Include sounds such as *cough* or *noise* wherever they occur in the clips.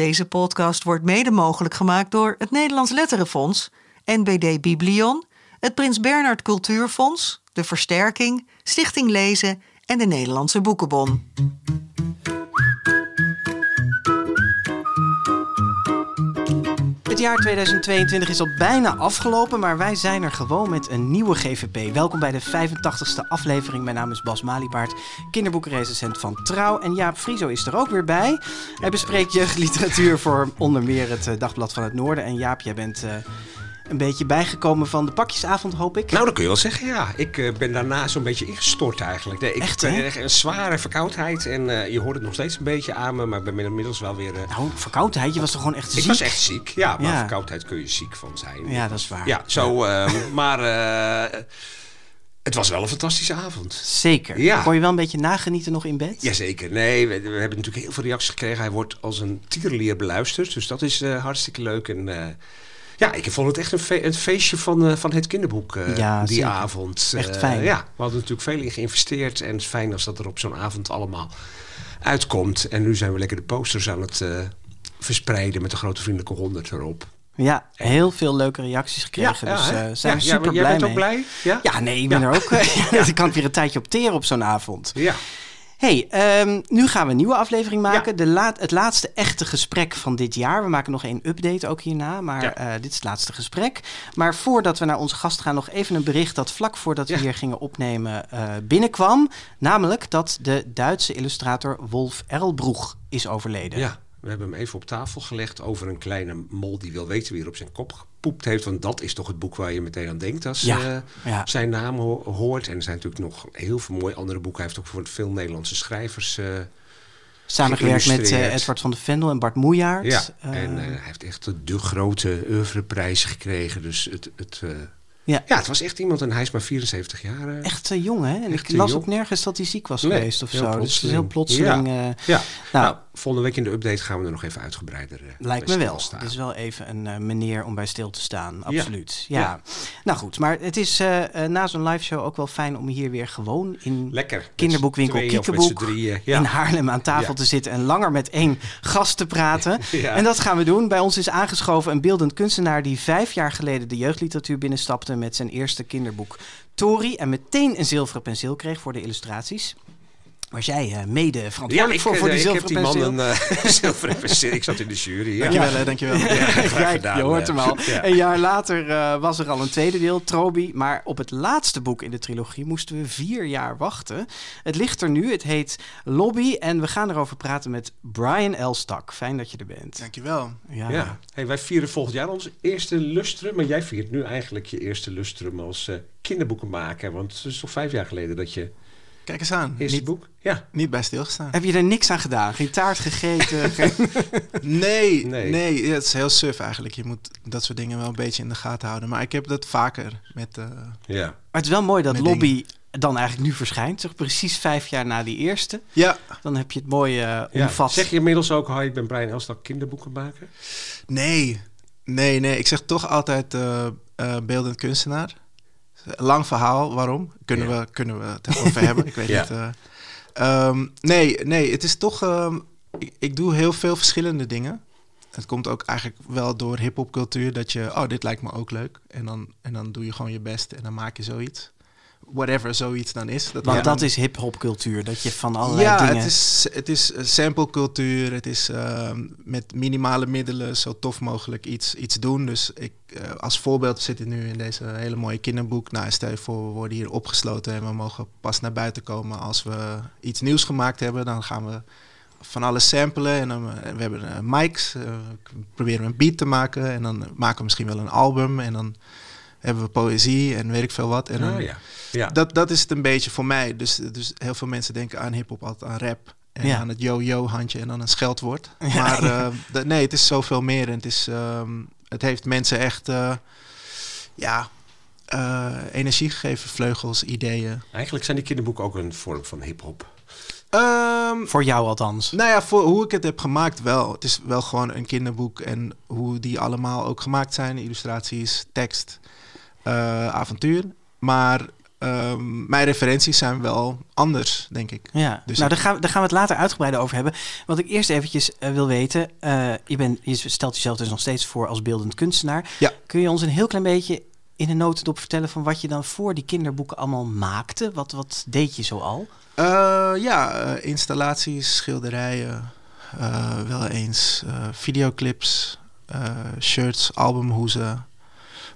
Deze podcast wordt mede mogelijk gemaakt door het Nederlands Letterenfonds, NBD Biblion, het Prins Bernhard Cultuurfonds, de Versterking, Stichting Lezen en de Nederlandse Boekenbon. Het jaar 2022 is al bijna afgelopen, maar wij zijn er gewoon met een nieuwe GVP. Welkom bij de 85ste aflevering. Mijn naam is Bas Maliepaard, kinderboekenrecensent van Trouw. En Jaap Frieso is er ook weer bij. Hij bespreekt jeugdliteratuur voor onder meer het eh, Dagblad van het Noorden. En Jaap, jij bent uh, een beetje bijgekomen van de pakjesavond, hoop ik. Nou, dat kun je wel zeggen, ja. Ik uh, ben daarna zo'n beetje ingestort eigenlijk. Nee, ik Echt, ben hè? echt een zware verkoudheid en uh, je hoort het nog steeds een beetje aan me, maar ik ben inmiddels wel weer... Uh... Nou, verkoudheid, je was toch gewoon echt ziek? Ik was echt ziek, ja. Maar Ja. verkoudheid kun je ziek van zijn. Ja, dat is waar. Ja, zo, ehm, *laughs* maar eh, het was wel een fantastische avond. Zeker. Ja. Kon je wel een beetje nagenieten nog in bed? Jazeker. Nee, we, we hebben natuurlijk heel veel reacties gekregen. Hij wordt als een tierenlier beluisterd, dus dat is eh, hartstikke leuk. En eh, ja, ik vond het echt een, fe- een feestje van, eh, van het kinderboek eh, Ja, die zeker. avond. Echt Eh, fijn. ja, we hadden natuurlijk veel in geïnvesteerd en het is fijn als dat er op zo'n avond allemaal uitkomt. En nu zijn we lekker de posters aan het verspreiden met de grote vriendelijke honderd erop. Ja, heel veel leuke reacties gekregen. dus zijn we Ja, super jij blij bent ook blij? Ja? Ja, nee, ik ben er ook. *laughs* *laughs* ja. Ik kan weer een tijdje op teren op zo'n avond. Ja. Hey, ehm, nu gaan we een nieuwe aflevering maken. Ja. De laat, het laatste echte gesprek van dit jaar. We maken nog één update ook hierna, maar Ja. eh, dit is het laatste gesprek. Maar voordat we naar onze gast gaan, nog even een bericht dat vlak voordat we hier gingen opnemen eh, binnenkwam. Namelijk dat de Duitse illustrator Wolf Erlbroeg is overleden. Ja, we hebben hem even op tafel gelegd over een kleine mol die wil weten wie er op zijn kop gepoept heeft. Want dat is toch het boek waar je meteen aan denkt als Ja, eh, ja. zijn naam ho- hoort. En er zijn natuurlijk nog heel veel mooie andere boeken. Hij heeft ook voor veel Nederlandse schrijvers. eh, Samengewerkt met eh. Edward van de Vendel en Bart Moejaert. ja, en hij heeft echt de grote oeuvreprijs gekregen. Dus het, het, Ja. ja, het was echt iemand en hij is maar 74 jaar. eh. Echt eh, jong, hè? En ik eh, las jong. ook nergens dat hij ziek was Nee, geweest of zo. Dus het is heel plotseling. Ja, Nou, nou, volgende week in de update gaan we er nog even uitgebreider lijkt me wel. Het is wel even een meneer om bij stil te staan. Absoluut. Ja. Ja. Nou goed, maar het is na zo'n live show ook wel fijn om hier weer gewoon in Lekker. Kinderboekwinkel ja. in Haarlem aan tafel te zitten en langer met één gast te praten. *laughs* En dat gaan we doen. Bij ons is aangeschoven een beeldend kunstenaar die vijf jaar geleden de jeugdliteratuur binnenstapte met zijn eerste kinderboek Tori en meteen een zilveren penseel kreeg voor de illustraties. Was jij eh, mede verantwoordelijk ik, voor, voor eh, die ik heb zilveren die penseel? man een eh, *laughs* zilveren penseel. Ik zat in de jury. Ja. Dankjewel, hè, dankjewel. Kijk, *laughs* gedaan, je hoort hem al. Ja. Een jaar later eh, was er al een tweede deel, Trobi. Maar op het laatste boek in de trilogie moesten we vier jaar wachten. Het ligt er nu, het heet Lobby. En we gaan erover praten met Brian Elstak. Fijn dat je er bent. Dankjewel. Ja. Ja. Hey, wij vieren volgend jaar ons eerste lustrum. Maar jij viert nu eigenlijk je eerste lustrum als eh kinderboekenmaker. Want het is toch vijf jaar geleden dat je Kijk eens aan. eerste Niet, boek... Ja. niet bij stilgestaan. Heb je er niks aan gedaan? Geen taart gegeten? *laughs* geen... Nee, Nee. nee. ja, het is heel suf eigenlijk. Je moet dat soort dingen wel een beetje in de gaten houden. Maar ik heb dat vaker met... eh, ja. Maar het is wel mooi dat Lobby dan eigenlijk nu verschijnt. Toch precies vijf jaar na die eerste. ja, Dan heb je het mooie eh, Ja. omvat. Zeg je inmiddels ook, hi, ik ben Brian Elstak, kinderboekenmaker? nee. Nee, nee. Ik zeg toch altijd eh, eh, beeldend kunstenaar. Lang verhaal, waarom? Kunnen, Ja. we, kunnen we het over *laughs* hebben? Ik weet Ja. niet. eh. Ehm, nee, nee. Het is toch... ehm, ik, ik doe heel veel verschillende dingen. Het komt ook eigenlijk wel door hip-hopcultuur dat je, oh, dit lijkt me ook leuk. En dan, en dan doe je gewoon je best en dan maak je zoiets. Whatever zoiets dan is. Dat Want dat is hip-hop cultuur. Dat je van allerlei ja, dingen. het is, het is eh, samplecultuur. Het is ehm, met minimale middelen zo tof mogelijk iets, iets doen. Dus ik, eh, als voorbeeld zit ik nu in deze hele mooie kinderboek. Nou, stel je voor, we worden hier opgesloten en we mogen pas naar buiten komen als we iets nieuws gemaakt hebben. Dan gaan we van alles samplen en dan, eh, we hebben eh, mics. proberen we een beat te maken en dan maken we misschien wel een album. En dan hebben we poëzie en weet ik veel wat. En dan, Ah, ja. ja. dat, dat is het een beetje voor mij. Dus, dus heel veel mensen denken aan hip-hop altijd aan rap. En Ja. aan het yo-yo-handje en dan een scheldwoord. *laughs* Maar eh, nee, het is zoveel meer. En het, is, ehm, het heeft mensen echt eh, ja, eh, energie gegeven, vleugels, ideeën. Eigenlijk zijn die kinderboeken ook een vorm van hip-hop. Ehm, Voor jou althans. nou ja, voor hoe ik het heb gemaakt wel. Het is wel gewoon een kinderboek en hoe die allemaal ook gemaakt zijn. Illustraties, tekst, avontuur. Maar ehm, mijn referenties zijn wel anders, denk ik. Ja, Dus nou daar gaan, we, daar gaan we het later uitgebreider over hebben. Wat ik eerst eventjes eh, wil weten, eh, je, bent, je stelt jezelf dus nog steeds voor als beeldend kunstenaar. Ja. Kun je ons een heel klein beetje in een notendop vertellen van wat je dan voor die kinderboeken allemaal maakte? Wat, wat deed je zo al? Eh, ja, eh, installaties, schilderijen, eh, wel eens eh, videoclips, eh, shirts, albumhoezen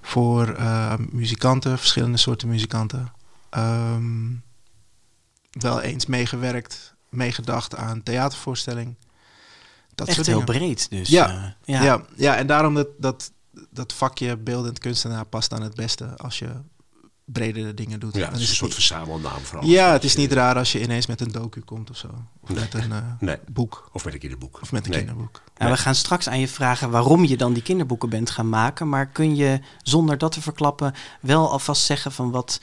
voor eh, muzikanten, verschillende soorten muzikanten. Ehm, wel eens meegewerkt, meegedacht aan theatervoorstelling. Dat Echt soort heel dingen. breed dus. Ja. eh, ja. Ja. Ja, en daarom dat, dat, dat vakje beeldend kunstenaar past dan het beste als je bredere dingen doet. Ja, Dan het is een het soort verzamelnaam vooral. ja, het is niet raar als je ineens met een docu komt of zo. Of Nee. met een eh, *laughs* Nee, boek. of met een kinderboek. Of met een Nee. kinderboek. Nou, we gaan straks aan je vragen waarom je dan die kinderboeken bent gaan maken. Maar kun je zonder dat te verklappen wel alvast zeggen van wat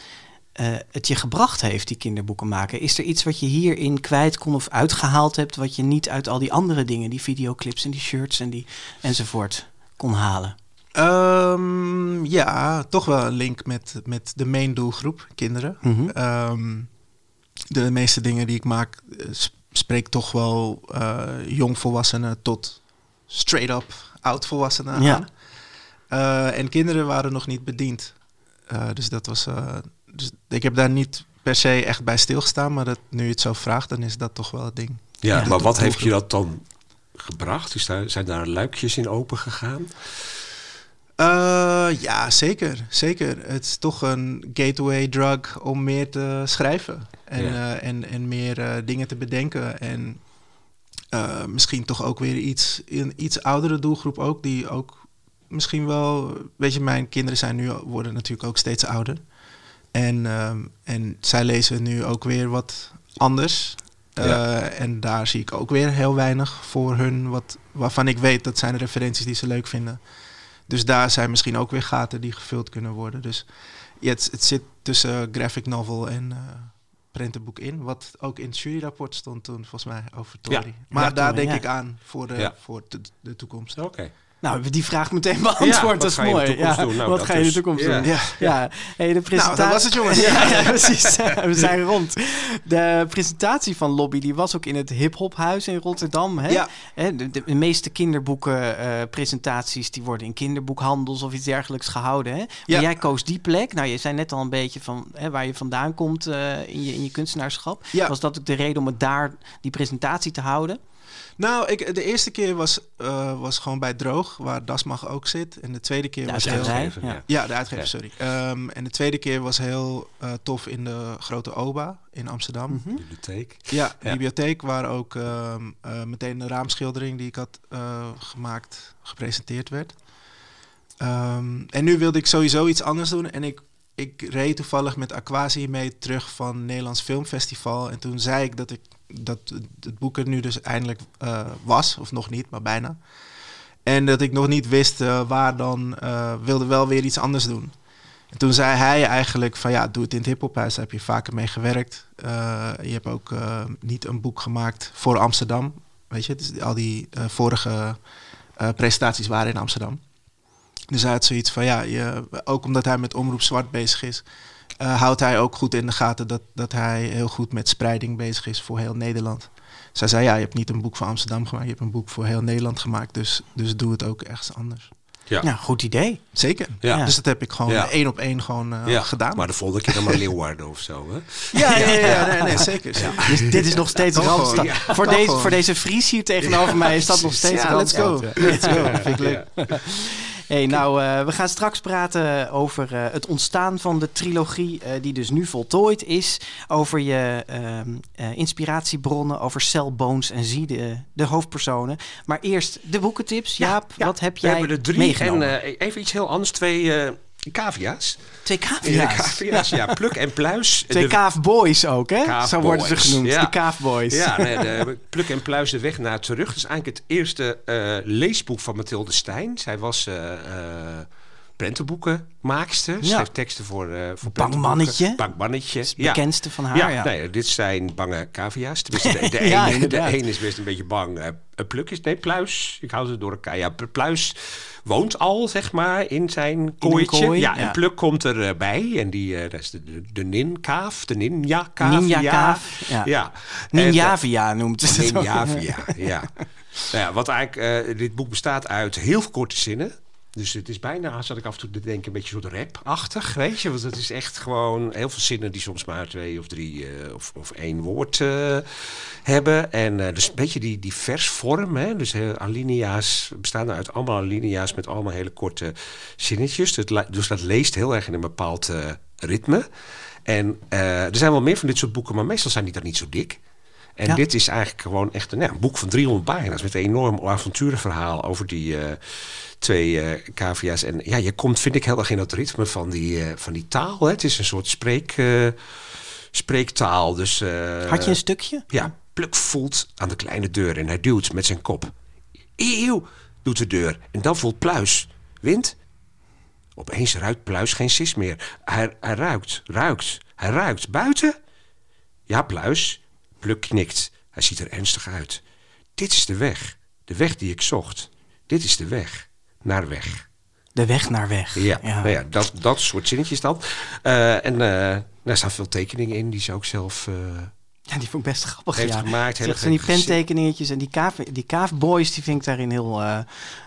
eh, het je gebracht heeft, die kinderboeken maken? Is er iets wat je hierin kwijt kon of uitgehaald hebt, wat je niet uit al die andere dingen, die videoclips en die shirts en die enzovoort, kon halen? Ehm, ja, toch wel een link met, met de main doelgroep, kinderen. Mhm. Ehm, de meeste dingen die ik maak eh, sp- spreek toch wel eh, jongvolwassenen tot straight-up oud-volwassenen Ja. aan. Eh, en kinderen waren nog niet bediend. Dus dat was. dus ik heb daar niet per se echt bij stilgestaan, maar dat, nu je het zo vraagt, dan is dat toch wel het ding. Ja, maar wat heeft je dat dan gebracht? Is daar, zijn daar luikjes in open gegaan? Eh, ja, zeker. Zeker. Het is toch een gateway drug om meer te schrijven. En, Ja. eh, en, en meer eh, dingen te bedenken. En misschien toch ook weer iets, een iets oudere doelgroep ook. Die ook misschien wel... Weet je, mijn kinderen zijn nu, worden natuurlijk ook steeds ouder. En, ehm, en zij lezen nu ook weer wat anders. Ja. En daar zie ik ook weer heel weinig voor hun. Wat, waarvan ik weet dat zijn de referenties die ze leuk vinden. Dus daar zijn misschien ook weer gaten die gevuld kunnen worden. Dus ja, het, het zit tussen graphic novel en eh prentenboek in. Wat ook in het juryrapport stond toen, volgens mij, over Tori. Ja. Maar daar denk ja. ik aan voor de, Ja. voor de, de toekomst. Oké. Nou, hebben we die vraag meteen beantwoord. dat is mooi. Ja? Nou, wat ga je in de toekomst doen? Ja. Ja, hey, de presentatie. Nou, dat was het, jongens. *laughs* ja, precies. *laughs* We zijn rond. De presentatie van Lobby die was ook in het Hip Hop Huis in Rotterdam. Hè? Ja. Hè, De, de, de meeste kinderboeken eh, die worden in kinderboekhandels of iets dergelijks gehouden. Hè? Maar jij koos die plek. Nou, je zei net al een beetje van hè, waar je vandaan komt eh, in, je, in je kunstenaarschap. Ja. Was dat ook de reden om het daar die presentatie te houden? Nou, ik, de eerste keer was, eh, was gewoon bij Droog, waar Dasmag ook zit. En de tweede keer De was heel... Ja. ja. De uitgever, sorry. Ehm, en de tweede keer was heel eh, tof in de grote OBA in Amsterdam. Mhm. Bibliotheek. Ja, Ja. bibliotheek waar ook ehm, eh, meteen de raamschildering die ik had eh, gemaakt gepresenteerd werd. Ehm, en nu wilde ik sowieso iets anders doen. En ik, ik reed toevallig met Aquasi mee terug van het Nederlands Filmfestival. En toen zei ik dat, ik, dat het boek er nu dus eindelijk eh, was. Of nog niet, maar bijna. En dat ik nog niet wist eh, waar dan. eh, wilde wel weer iets anders doen. En toen zei hij eigenlijk van ja, doe het in het hiphophuis. Daar heb je vaker mee gewerkt. Je hebt ook niet een boek gemaakt voor Amsterdam. Weet je, al die vorige presentaties waren in Amsterdam. Dus hij had zoiets van ja, je, ook omdat hij met Omroep Zwart bezig is, eh, houdt hij ook goed in de gaten dat, dat hij heel goed met spreiding bezig is voor heel Nederland. Hij zei ja, je hebt niet een boek voor Amsterdam gemaakt, je hebt een boek voor heel Nederland gemaakt. Dus, dus doe het ook ergens anders. Ja. Ja, goed idee. Zeker. Ja. Dus dat heb ik gewoon Ja. één op één gewoon eh, Ja, gedaan. Maar de volgende keer dan maar Leeuwarden of zo. Hè? *laughs* ja, ja, ja, ja, nee, nee, zeker. Dus dit is nog steeds Randstad. gewoon. Ja, voor, deze, voor deze Fries hier tegenover mij is dat nog steeds Ja, let's go. Let's go. Vind ik leuk. Hey, nou, eh, we gaan straks praten over eh, het ontstaan van de trilogie, eh, die dus nu voltooid is. Over je ehm, eh, inspiratiebronnen, over Cell, Bones en Zie, de, de hoofdpersonen. Maar eerst de boekentips. Jaap, Ja, wat heb We jij hebben er drie meegenomen? en even iets heel anders. Twee cavia's. Twee Ja, cavia's, ja. Pluk en pluis. *laughs* Twee kaafboys ook, hè? Zo worden ze genoemd, ja. de kaafboys. Ja, nee, *laughs* de Pluk en Pluis de weg naar terug. Dat is eigenlijk het eerste eh, leesboek van Mathilde Stijn. Zij was eh, eh, prentenboekenmaakster. Ja. Schreef teksten voor, eh voor Bang prentenboeken. Mannetje. Bang Mannetje. Het Ja. bekendste van haar. Ja, Ja, Nee, dit zijn bange cavia's. Tenminste, de, de, *laughs* ene, de een is best een beetje bang. Een pluk is, nee, Pluis. Ik hou ze door elkaar. Ja, Pl- Pluis woont al, zeg maar, in zijn kooitje. kooi, ja, en Pluk komt erbij. bij en die, eh, dat is de, de, de ninkaaf, de. Ninja-kaaf, ja. ja. Ninjavia noemt het. ook. Ninjavia, ja. *laughs* Nou ja, wat eigenlijk, dit boek bestaat uit heel veel korte zinnen. Dus het is bijna, zat ik af en toe te denken, een beetje soort rap-achtig, weet je. Want het is echt gewoon heel veel zinnen die soms maar twee of drie eh, of, of één woord eh, hebben. En eh, dus een beetje die, die versvorm, hè. Dus alinea's, bestaan uit allemaal alinea's met allemaal hele korte zinnetjes. Dus, dus dat leest heel erg in een bepaald ritme. En er zijn wel meer van dit soort boeken, maar meestal zijn die dan niet zo dik. En Ja. dit is eigenlijk gewoon echt een, ja, een boek van 300 pagina's met een enorm avonturenverhaal over die eh, twee cavia's. En ja, je komt, vind ik, heel erg in dat ritme van die, eh, van die taal. Hè. Het is een soort spreek, spreektaal. Dus, Had je een stukje? ja, Pluk voelt aan de kleine deur en hij duwt met zijn kop. Eeuw, doet de deur. En dan voelt Pluis. Wind? Opeens ruikt Pluis geen sis meer. Hij, hij ruikt, ruikt, hij ruikt. Buiten? Ja, Pluis. Pluk knikt. Hij ziet er ernstig uit. Dit is de weg. De weg die ik zocht. Dit is de weg. Naar weg. De weg naar weg. Ja, Nou ja dat, dat soort zinnetjes dan. Eh, en eh daar staan veel tekeningen in die ze ook zelf... eh, Ja, die vond ik best grappig. Heeft ja. gemaakt, Zeg, van die pentekeningetjes en die kaaf, die kaafboys, die vind ik daarin heel,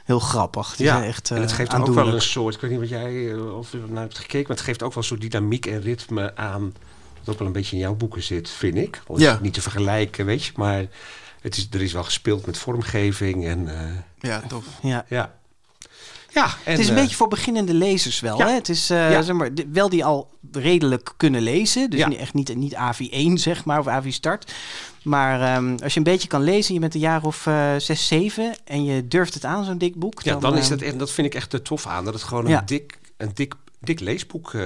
heel grappig. Die ja, zijn echt en het geeft ook wel een soort, ik weet niet wat jij of je naar hebt gekeken, maar het geeft ook wel een soort dynamiek en ritme aan. Dat ook wel een beetje in jouw boeken zit, vind ik. Al is Ja. het niet te vergelijken, weet je, maar het is, er is wel gespeeld met vormgeving en eh, Ja, tof. Ja. ja. Ja, en, het is een eh, beetje voor beginnende lezers wel. ja. Hè? Het is eh, Ja. zeg maar, de- wel die al redelijk kunnen lezen. Dus Ja. niet- echt niet, niet AV1 zeg maar, of AV Start. Maar ehm, als je een beetje kan lezen, je bent een jaar of eh, zes, zeven... en je durft het aan, zo'n dik boek... Ja, dan is eh, dat echt, dat vind ik echt te tof aan. Dat het gewoon Ja. een dik, een dik, dik leesboek eh,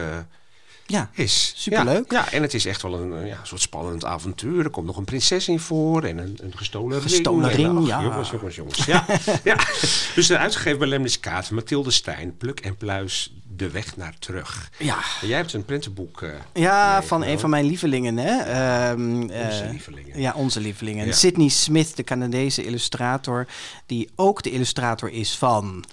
Ja, is. Superleuk. Ja, ja, en het is echt wel een eh, ja, soort spannend avontuur. Er komt nog een prinses in voor en een, een gestolen, Gestolen ring. Ja. Jongens, jongens, jongens. Ja, ja. *laughs* Dus uh, uitgegeven bij Lemnis Kaat, Mathilde Stijn, Pluk en Pluis, De Weg naar Terug. ja. En jij hebt een prentenboek. eh, Ja, van een van mijn lievelingen, hè? Ehm, Onze eh, lievelingen. Ja, onze lievelingen. Ja. Sydney Smith, de Canadese illustrator, die ook de illustrator is van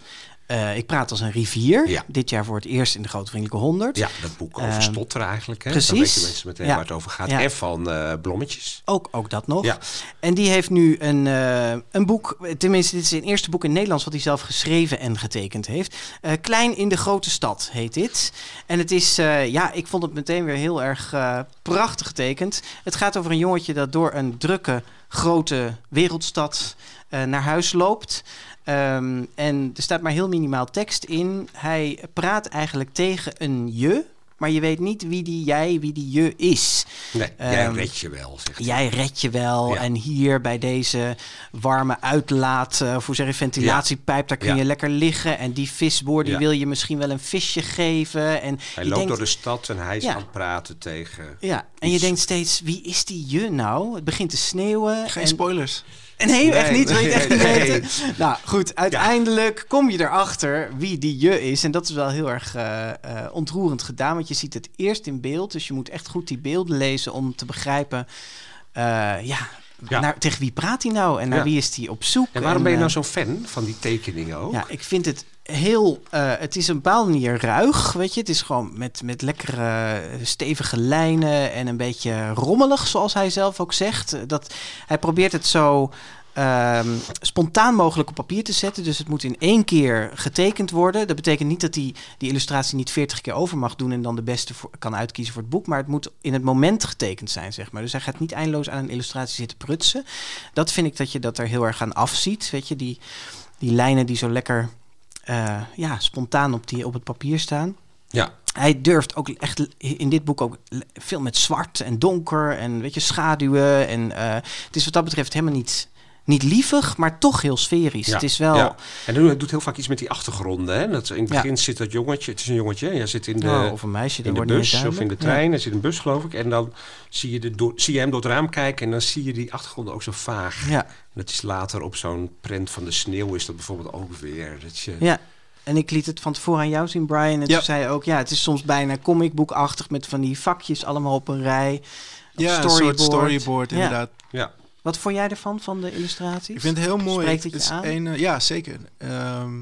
eh, Ik praat als een rivier. Ja. Dit jaar voor het eerst in de Grote Vriendelijke 100. Ja, dat boek over Ehm, stotteren eigenlijk. Hè? precies. Dan weten mensen meteen Ja. waar het over gaat. Ja. En van eh, Blommetjes. Ook, ook dat nog. Ja. En die heeft nu een, eh, een boek, tenminste dit is zijn eerste boek in het Nederlands wat hij zelf geschreven en getekend heeft. Klein in de grote stad heet dit. En het is, ja, ik vond het meteen weer heel erg prachtig getekend. Het gaat over een jongetje dat door een drukke, grote wereldstad naar huis loopt. Ehm, en er staat maar heel minimaal tekst in. Hij praat eigenlijk tegen een je, maar je weet niet wie die jij, wie die je is. Nee, jij Ehm, redt je wel, zegt hij. Jij red je wel. Ja. En hier bij deze warme uitlaat, eh, of hoe zeg je, ventilatiepijp, daar kun Ja. je lekker liggen. En die visboer, die Ja. wil je misschien wel een visje geven. En Hij je loopt denkt, door de stad en hij is Ja. aan het praten tegen... Ja, en je denkt steeds, wie is die je nou? Het begint te sneeuwen. Geen en, spoilers. Nee, echt niet. Wil je het echt niet nee. weten? *laughs* Nou goed, uiteindelijk kom je erachter wie die je is. En dat is wel heel erg eh, eh, ontroerend gedaan. Want je ziet het eerst in beeld. Dus je moet echt goed die beelden lezen om te begrijpen... eh, ja, Ja. Naar, tegen wie praat hij nou? En naar Ja. wie is hij op zoek? En waarom ben je nou zo'n fan van die tekeningen ook? ja, ik vind het heel. eh, het is een bepaalde manier ruig. Weet je, het is gewoon met, met lekkere stevige lijnen en een beetje rommelig, zoals hij zelf ook zegt. Dat, hij probeert het zo. ehm, spontaan mogelijk op papier te zetten. Dus het moet in één keer getekend worden. Dat betekent niet dat hij die illustratie niet 40 keer over mag doen en dan de beste kan uitkiezen voor het boek. Maar het moet in het moment getekend zijn, zeg maar. Dus hij gaat niet eindeloos aan een illustratie zitten prutsen. Dat vind ik dat je dat er heel erg aan afziet. Weet je, die, die lijnen die zo lekker eh, ja, spontaan op, die, op het papier staan. Ja. Hij durft ook echt in dit boek ook veel met zwart en donker en weet je, schaduwen. En eh, het is wat dat betreft helemaal niet, niet lievig, maar toch heel sferisch. Ja, Het is wel. ja. En hij doet heel vaak iets met die achtergronden. Hè? Dat in het Ja. begin zit dat jongetje, het is een jongetje, hij zit in de, Oh, of een meisje, in de bus of in de trein. Hij zit in een bus, geloof ik. En dan zie je, de door, zie je hem door het raam kijken en dan zie je die achtergronden ook zo vaag. Ja, En dat is later op zo'n prent van de sneeuw is dat bijvoorbeeld ook weer. Dat je, ja. En ik liet het van tevoren aan jou zien, Brian. En Ja. toen zei je ook, ja, het is soms bijna comicboekachtig met van die vakjes allemaal op een rij. Ja, een soort storyboard Ja. inderdaad. Ja. Wat vond jij ervan, van de illustraties? Ik vind het heel mooi. Spreekt het je aan? een, eh, ja, zeker. Ehm,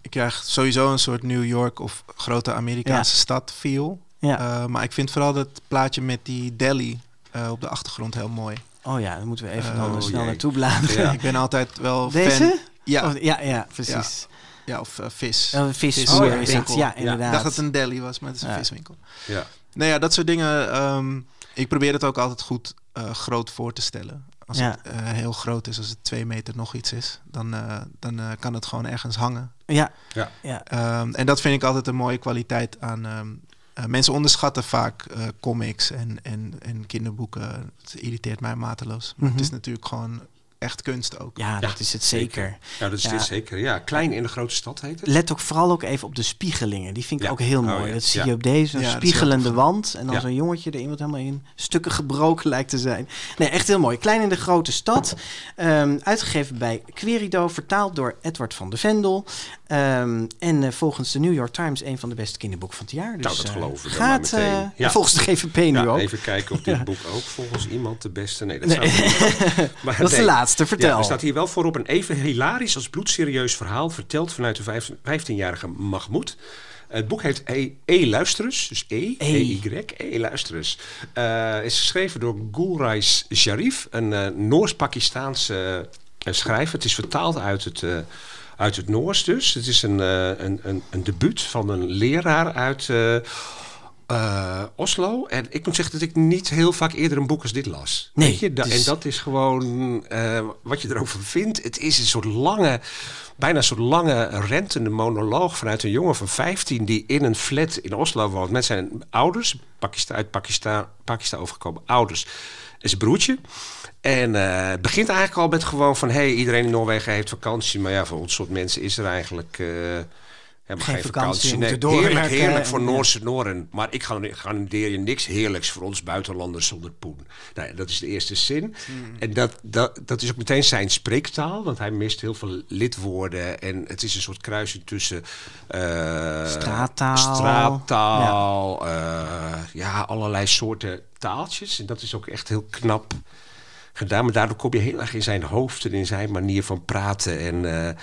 ik krijg sowieso een soort New York of grote Amerikaanse stad feel. Ja. Eh, maar ik vind vooral dat plaatje met die deli eh, op de achtergrond heel mooi. oh ja, dan moeten we even oh snel jee. naartoe bladeren. Ja. Ik ben altijd wel Deze? fan. Ja, Oh, ja, ja, precies. ja, of vis. Een vis, Vis- oh, ja, is het. Ja, inderdaad. Ik dacht dat het een deli was, maar het is een Ja. viswinkel. Ja. Nou ja, dat soort dingen. ehm, ik probeer het ook altijd goed eh, groot voor te stellen. Als Ja. het eh, heel groot is, als het twee meter nog iets is, dan, eh, dan eh, kan het gewoon ergens hangen. Ja. Ja. ja. Ehm, en dat vind ik altijd een mooie kwaliteit aan. ehm, eh, mensen onderschatten vaak eh, comics en, en, en kinderboeken. Het irriteert mij mateloos. Maar Mhm. het is natuurlijk gewoon echt kunst ook. Ja, dat is het zeker. Ja, dat is Ja. dit zeker. Ja, klein in de grote stad heet het. Let ook vooral ook even op de spiegelingen. Die vind ik Ja. ook heel Oh, mooi. ja. Dat zie Ja. je op deze, spiegelende wand. En dan Ja. zo'n jongetje er iemand helemaal in stukken gebroken lijkt te zijn. Nee, echt heel mooi. Klein in de grote stad. Ehm, uitgegeven bij Querido. Vertaald door Edward van de Vendel. Ehm, en eh, volgens de New York Times een van de beste kinderboeken van het jaar. Dus, Nou, dat eh, geloven we gaat, eh, Ja. Volgens de GVP nu Ja, ook. even kijken of dit *laughs* boek ook volgens iemand de beste... Nee, dat Nee. zou niet. *laughs* Maar Dat is de nee. Laatste, vertel. Ja, er staat hier wel voorop een even hilarisch als bloedserieus verhaal... verteld vanuit de vijf- 15-jarige Mahmoud. Het boek heeft E, e Luisterus, dus E, E. E-Y, E Luisterus. Eh, is geschreven door Gulrais Sharif, een eh, Noors-Pakistaanse eh, schrijver. Het is vertaald uit het, uit het Noors dus. Het is een, een, een, een debuut van een leraar uit... eh, Oslo. En ik moet zeggen dat ik niet heel vaak eerder een boek als dit las. Nee, Weet je? Da- is- En dat is gewoon eh, wat je erover vindt. Het is een soort lange, bijna een soort lange rentende monoloog vanuit een jongen van 15 die in een flat in Oslo woont met zijn ouders, Pakistan, uit Pakistan, Pakistan overgekomen ouders en zijn broertje. En eh, het begint eigenlijk al met gewoon van... hey, iedereen in Noorwegen heeft vakantie. Maar ja, voor ons soort mensen is er eigenlijk... helemaal Geen geen, vakantie. Nee, heerlijk, heerlijk voor. Noorse Noren. Maar ik ga- garandeer je niks heerlijks voor ons buitenlanders zonder poen. Nou, ja, dat is de eerste zin. En dat, dat, dat is ook meteen zijn spreektaal. Want hij mist heel veel lidwoorden. En het is een soort kruising tussen... eh, Straattaal. Straattaal. Ja. ja, allerlei soorten taaltjes. En dat is ook echt heel knap gedaan. Maar daardoor kom je heel erg in zijn hoofd en in zijn manier van praten en, eh,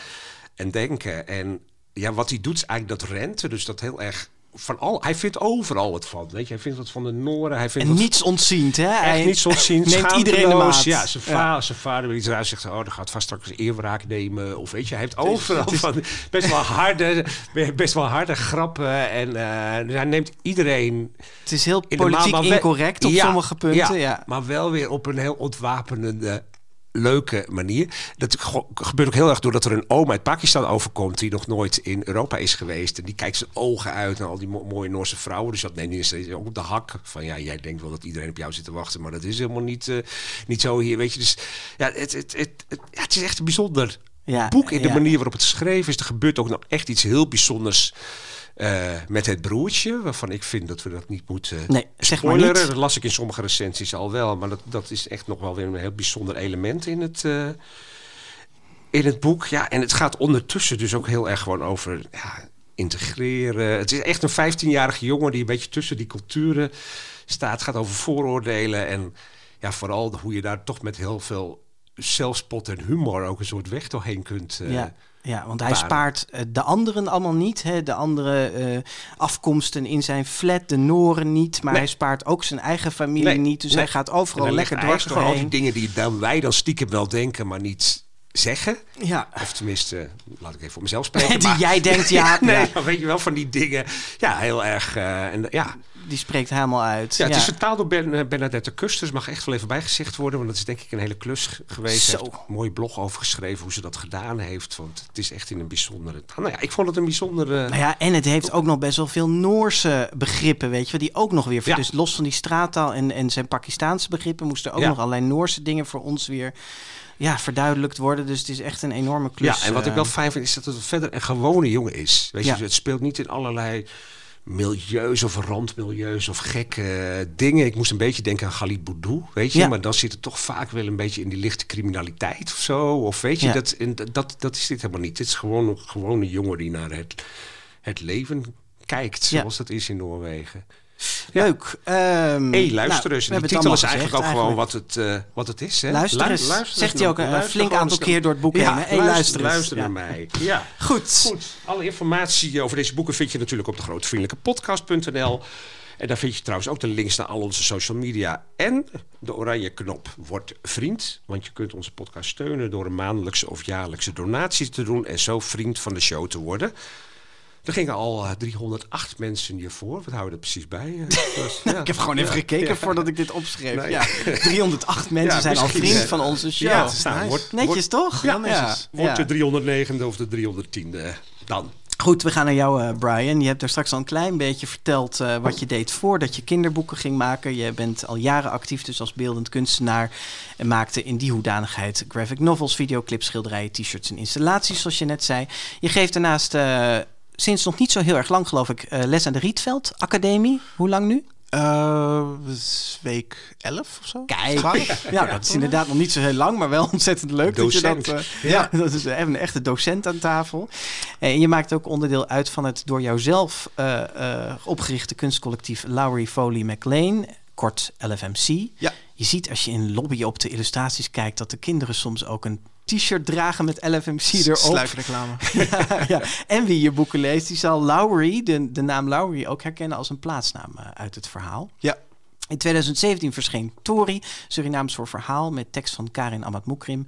en denken. En ja, wat hij doet is eigenlijk dat rente. Dus dat heel erg van al. Hij vindt overal wat van. Weet je, hij vindt wat van de Noren. Hij vindt En niets ontziend, hè? Echt Hij niet ontzien. Neemt iedereen de maat. Ja, zijn, va zijn vader wil iets eruit zegt. Oh, dan gaat vast straks eerwraak nemen. Of weet je, hij heeft overal van best wel harde, best wel harde grappen. En eh, dus hij neemt iedereen Het is heel maat, politiek maar we- incorrect op Ja, sommige punten. Ja, Maar wel weer op een heel ontwapenende, leuke manier. Dat ge- gebeurt ook heel erg doordat er een oom uit Pakistan overkomt... die nog nooit in Europa is geweest. En die kijkt zijn ogen uit naar al die mo- mooie Noorse vrouwen. Dus dat neemt niet eens ook op de hak. Van ja, jij denkt wel dat iedereen op jou zit te wachten... maar dat is helemaal niet, eh, niet zo hier, weet je. Dus ja, het, het, het, het, ja, het is echt bijzonder Ja, boek... in de ja. manier waarop het geschreven is. Er gebeurt ook nog echt iets heel bijzonders... eh, met het broertje, waarvan ik vind dat we dat niet moeten Nee, zeg maar spoileren. niet. Dat las ik in sommige recensies al wel. Maar dat, dat is echt nog wel weer een heel bijzonder element in het, eh, in het boek. Ja, en het gaat ondertussen dus ook heel erg gewoon over ja, integreren. Het is echt een 15-jarige jongen die een beetje tussen die culturen staat. Het gaat over vooroordelen. En ja, vooral hoe je daar toch met heel veel zelfspot en humor ook een soort weg doorheen kunt. eh, ja. Ja, want hij spaart eh, de anderen allemaal niet. Hè? De andere eh, afkomsten in zijn flat, de Noren niet. Maar Nee. hij spaart ook zijn eigen familie Nee, niet. Dus nee. hij gaat overal lekker dwars hij gewoon al die doorheen. dingen die dan wij dan stiekem wel denken, maar niet zeggen. Ja. Of tenminste, laat ik even voor mezelf *laughs* spreken. Die maar- jij denkt, ja, *laughs* nee, ja. maar weet je wel, van die dingen. Ja, heel erg. eh, en, ja. Die spreekt helemaal uit. ja, het is vertaald door ben, eh, Bernadette Kusters. Mag echt wel even bijgezegd worden. Want dat is denk ik een hele klus geweest. Zo. heeft een mooi blog over geschreven hoe ze dat gedaan heeft. Want het is echt in een bijzondere... Nou ja, ik vond het een bijzondere... Nou ja, en het heeft ook nog best wel veel Noorse begrippen, weet je die ook nog weer... Ja. Dus los van die straattaal en, en zijn Pakistaanse begrippen... moesten ook nog allerlei Noorse dingen voor ons weer ja, verduidelijkt worden. Dus het is echt een enorme klus. Ja, en wat ik wel eh, fijn vind is dat het verder een gewone jongen is. Weet je, het speelt niet in allerlei milieus of randmilieus of gekke dingen. Ik moest een beetje denken aan Khalid Boudou, weet je. Ja. Maar dan zit het toch vaak wel een beetje in die lichte criminaliteit of zo. Of weet je, Ja. dat, en dat, dat is dit helemaal niet. Het is gewoon een gewone jongen die naar het, het leven kijkt, Ja. zoals dat is in Noorwegen. Leuk. Ehm, Hé, luister nou, eens. die titel is eigenlijk ook gewoon wat het, eh, wat het is. Hè? Luister Lu- eens. luister Zegt hij ook nog. een flink aantal keer door het boek Ja, heen? Hé, luister naar mij. Ja. Goed. Goed, alle informatie over deze boeken vind je natuurlijk op de grootvriendelijkepodcast.nl. En daar vind je trouwens ook de links naar al onze social media. En de oranje knop wordt vriend. Want je kunt onze podcast steunen door een maandelijkse of jaarlijkse donatie te doen. En zo vriend van de show te worden. Er gingen al eh, 308 mensen hiervoor. Wat houden we er precies bij? Eh, *laughs* dus, ja. Ik heb gewoon even Ja. gekeken Ja. voordat ik dit opschreef. Nee. Ja, 308 *laughs* mensen zijn al vriend eh, van onze show. Ja, nou, wordt, Netjes wordt, toch? Ja, netjes. wordt de 309e of de 310e dan. Goed, we gaan naar jou, eh, Brian. Je hebt er straks al een klein beetje verteld eh, wat je deed voordat je kinderboeken ging maken. Je bent al jaren actief dus als beeldend kunstenaar en maakte in die hoedanigheid graphic novels, videoclips, schilderijen, t-shirts en installaties, zoals je net zei. Je geeft daarnaast eh, sinds nog niet zo heel erg lang, geloof ik, eh, les aan de Rietveld Academie. Hoe lang nu? Eh, is week 11 of zo? Kijk, 12? *laughs* ja, dat is inderdaad nog niet zo heel lang, maar wel *laughs* ontzettend leuk Docent. dat je dat. eh, ja, *laughs* dat is even een echte docent aan tafel. En je maakt ook onderdeel uit van het door jouzelf eh, eh, opgerichte kunstcollectief Lowry Foley McLean, kort LFMC. Ja. Je ziet als je in lobby op de illustraties kijkt dat de kinderen soms ook een t-shirt dragen met LFMC erop. Sluikreclame. *laughs* ja, ja. En wie je boeken leest, die zal Lowry, de, de naam Lowry, ook herkennen als een plaatsnaam eh, uit het verhaal. Ja. In 2017 verscheen Tori, Surinaams voor verhaal, met tekst van Karin Amat Moekrim.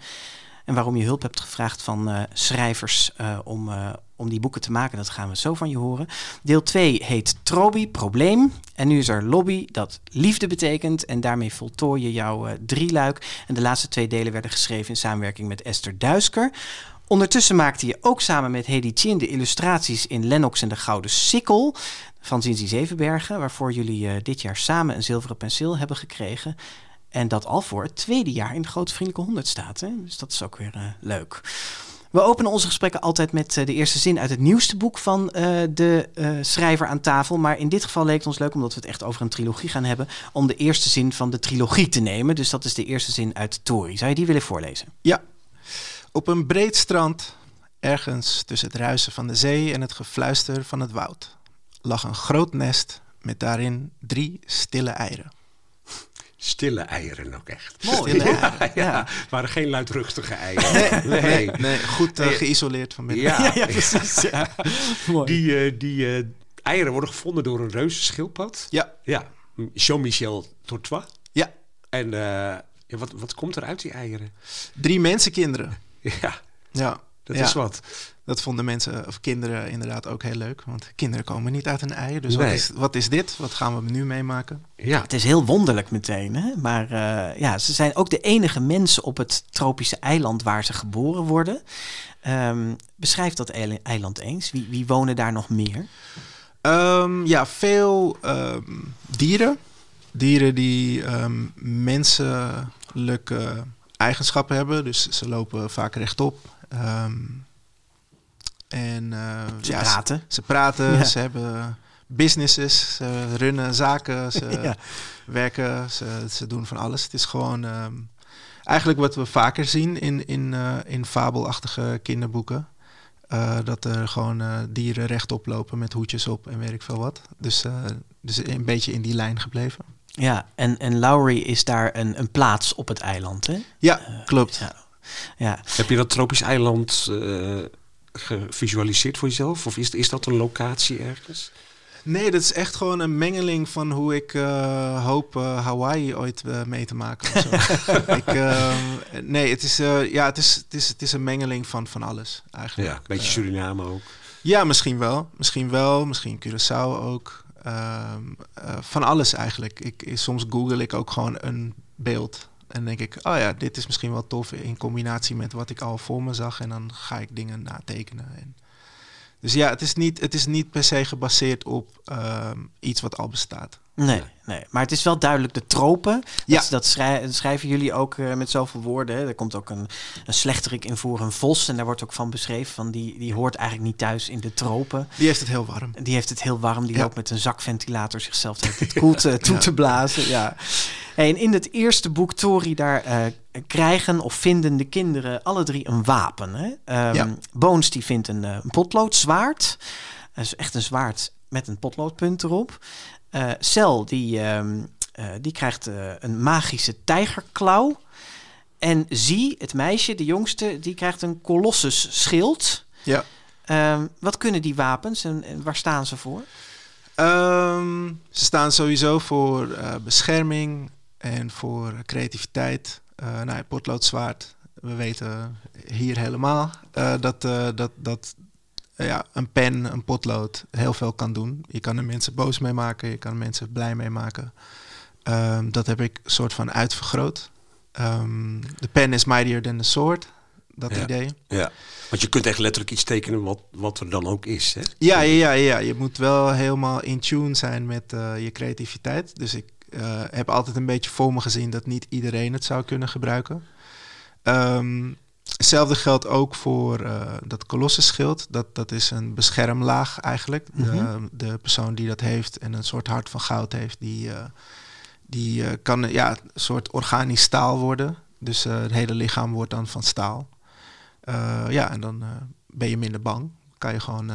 En waarom je hulp hebt gevraagd van eh, schrijvers eh, om, eh, om die boeken te maken, dat gaan we zo van je horen. Deel 2 heet Trobi, Probleem. En nu is er Lobby, dat liefde betekent. En daarmee voltooi je jouw eh, drieluik. En de laatste twee delen werden geschreven in samenwerking met Esther Duisker. Ondertussen maakte je ook samen met Hedy Chin de illustraties in Lennox en de Gouden Sikkel van Zinzi Zevenbergen, waarvoor jullie eh, dit jaar samen een zilveren penseel hebben gekregen. En dat al voor het tweede jaar in de Grote Vriendelijke 100 staat. Hè? Dus dat is ook weer eh, leuk. We openen onze gesprekken altijd met eh, de eerste zin uit het nieuwste boek van eh, de eh, schrijver aan tafel. Maar in dit geval leek het ons leuk, omdat we het echt over een trilogie gaan hebben, om de eerste zin van de trilogie te nemen. Dus dat is de eerste zin uit Tori. Zou je die willen voorlezen? Ja. Op een breed strand, ergens tussen het ruisen van de zee en het gefluister van het woud, lag een groot nest met daarin drie stille eieren. Stille eieren ook echt. Mooi. Stille eieren. *laughs* Ja, Ja. waren geen luidruchtige eieren. Nee. *laughs* Nee, goed eh, Nee. geïsoleerd van binnen. *laughs* Ja, ja, precies. Mooi. Die, eh, die eh, eieren worden gevonden door een reuzenschildpad. Ja, Ja, Jean-Michel Tortois. ja. En ja, wat, wat komt er uit die eieren? Drie mensenkinderen. Ja, Ja, dat is wat. Dat vonden mensen of kinderen inderdaad ook heel leuk. Want kinderen komen niet uit een ei. Dus wat, is, wat is dit? Wat gaan we nu meemaken? Ja, Het is heel wonderlijk meteen, hè? maar eh, ja, ze zijn ook de enige mensen op het tropische eiland waar ze geboren worden. Ehm, beschrijf dat eiland eens. Wie, wie wonen daar nog meer? Ehm, ja, veel ehm, dieren. Dieren die ehm, menselijke eigenschappen hebben. Dus ze lopen vaak rechtop. Ehm, en eh, Ze ja, praten. Ze, ze praten, Ja. ze hebben businesses, ze runnen zaken, *laughs* ze Ja. werken, ze, ze doen van alles. Het is gewoon ehm, eigenlijk wat we vaker zien in, in, eh, in fabelachtige kinderboeken. Eh, dat er gewoon eh, dieren rechtop lopen met hoedjes op en weet ik veel wat. Dus, eh, dus een beetje in die lijn gebleven. Ja, en, en Lowry is daar een, een plaats op het eiland, hè? Ja, klopt. Ja. ja. heb je dat tropisch eiland eh, gevisualiseerd voor jezelf? Of is, is dat een locatie ergens? Nee, dat is echt gewoon een mengeling van hoe ik eh, hoop eh, Hawaii ooit eh, mee te maken. of zo. *laughs* ik, nee, het is, ja, het, is, het, is, het is een mengeling van van alles eigenlijk. Ja, een beetje Suriname ook. Ja, misschien wel. Misschien wel. Misschien Curaçao ook. Ehm, eh, van alles eigenlijk. Ik, soms google ik ook gewoon een beeld. En denk ik, oh ja, dit is misschien wel tof in combinatie met wat ik al voor me zag. En dan ga ik dingen natekenen. En Dus ja, het is niet, het is niet per se gebaseerd op ehm, iets wat al bestaat. Nee, nee, maar het is wel duidelijk de tropen. Ja. Dat, schrij- dat schrijven jullie ook eh, met zoveel woorden. Hè. Er komt ook een, een slechterik in voor een vos. En daar wordt ook van beschreven van die, die hoort eigenlijk niet thuis in de tropen. Die heeft het heel warm. Die heeft het heel warm. Die Ja. loopt met een zakventilator zichzelf de hele tijd koel te, *laughs* toe te blazen. Ja. En in het eerste boek, Tori, daar eh, krijgen of vinden de kinderen alle drie een wapen. Hè? Ehm, Ja. Bones die vindt een, eh, een potloodzwaard. Dat is echt een zwaard met een potloodpunt erop. Eh Cel die, ehm, eh, die krijgt eh, een magische tijgerklauw. En Zie, het meisje, de jongste, die krijgt een colossus schild. Ja. Ehm, wat kunnen die wapens en, en waar staan ze voor? Ehm, ze staan sowieso voor bescherming en voor creativiteit. Eh nou, ja, potloodzwaard. We weten hier helemaal dat, dat, dat ja, een pen, een potlood heel veel kan doen. Je kan er mensen boos mee maken, je kan er mensen blij mee maken. Ehm, dat heb ik soort van uitvergroot. Ehm, de pen is mightier than the sword. Dat Ja. idee. Ja. Want je kunt echt letterlijk iets tekenen wat, wat er dan ook is. Hè? Ja, ja, ja, ja, je moet wel helemaal in tune zijn met eh, je creativiteit. Dus ik eh, heb altijd een beetje voor me gezien dat niet iedereen het zou kunnen gebruiken. Ehm, hetzelfde geldt ook voor eh, dat Colossus-schild. Dat, dat is een beschermlaag eigenlijk. Mhm. de, de persoon die dat heeft en een soort hart van goud heeft, die, eh, die eh, kan ja, een soort organisch staal worden. Dus het hele lichaam wordt dan van staal. Ja, en dan ben je minder bang. Kan je gewoon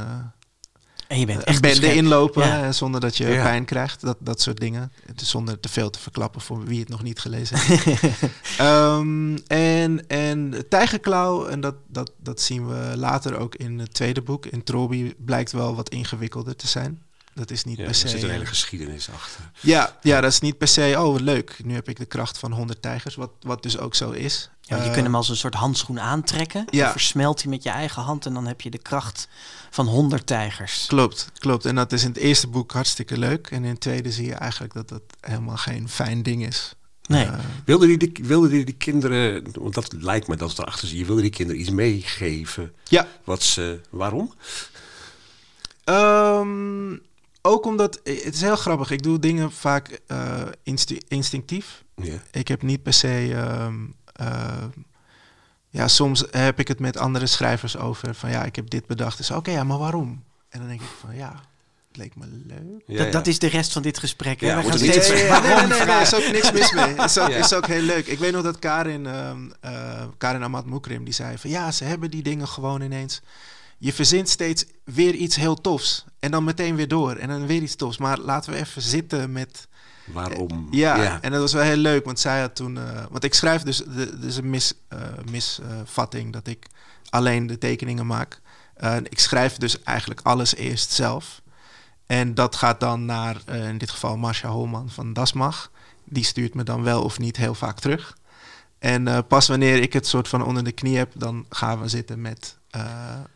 En je bent een echt bende beschermd. inlopen Ja. zonder dat je Ja. pijn krijgt. Dat, dat soort dingen. Het is zonder te veel te verklappen voor wie het nog niet gelezen heeft. *laughs* Ehm, en, en de tijgerklauw, en dat, dat, dat zien we later ook in het tweede boek. In Trobi blijkt wel wat ingewikkelder te zijn. Dat is niet Ja, per er se... zit een eh, hele geschiedenis achter. ja, ja, dat is niet per se, oh leuk, nu heb ik de kracht van 100 tijgers, wat, wat dus ook zo is. Ja, want je Eh, kunt hem als een soort handschoen aantrekken. Ja. Dan versmelt hij met je eigen hand en dan heb je de kracht van 100 tijgers. Klopt, klopt. En dat is in het eerste boek hartstikke leuk. En in het tweede zie je eigenlijk dat dat helemaal geen fijn ding is. Nee. Eh, Wilde die, die, wilde die, die kinderen, want dat lijkt me dat ze erachter zie, je wilde die kinderen iets meegeven. ja, Wat ze, waarom? Ehm, ook omdat, eh, het is heel grappig, ik doe dingen vaak eh, insti- instinctief. Ja. Ik heb niet per se, ehm, eh, ja, soms heb ik het met andere schrijvers over van ja, ik heb dit bedacht. Dus oké, ja, maar waarom? En dan denk ik van ja, het leek me leuk. Ja, dat, ja. dat is de rest van dit gesprek. Ja, We gaan er niet steeds te Ja, ja, ja. waarom nee, nee, nee, nee, is ook niks mis mee. Is ook, Ja. is ook heel leuk. Ik weet nog dat Karin, ehm eh, Karin Ahmad Moukrim, die zei van ja, ze hebben die dingen gewoon ineens. Je verzint steeds weer iets heel tofs. En dan meteen weer door. En dan weer iets tofs. Maar laten we even zitten met... Waarom? Ja, en dat was wel heel leuk. Want zij had toen... eh, want ik schrijf dus... Er is een mis, eh, misvatting dat ik alleen de tekeningen maak. Eh, ik schrijf dus eigenlijk alles eerst zelf. En dat gaat dan naar, eh, in dit geval, Marcia Holman van Dasmag. Die stuurt me dan wel of niet heel vaak terug. En eh, pas wanneer ik het soort van onder de knie heb, dan gaan we zitten met, eh,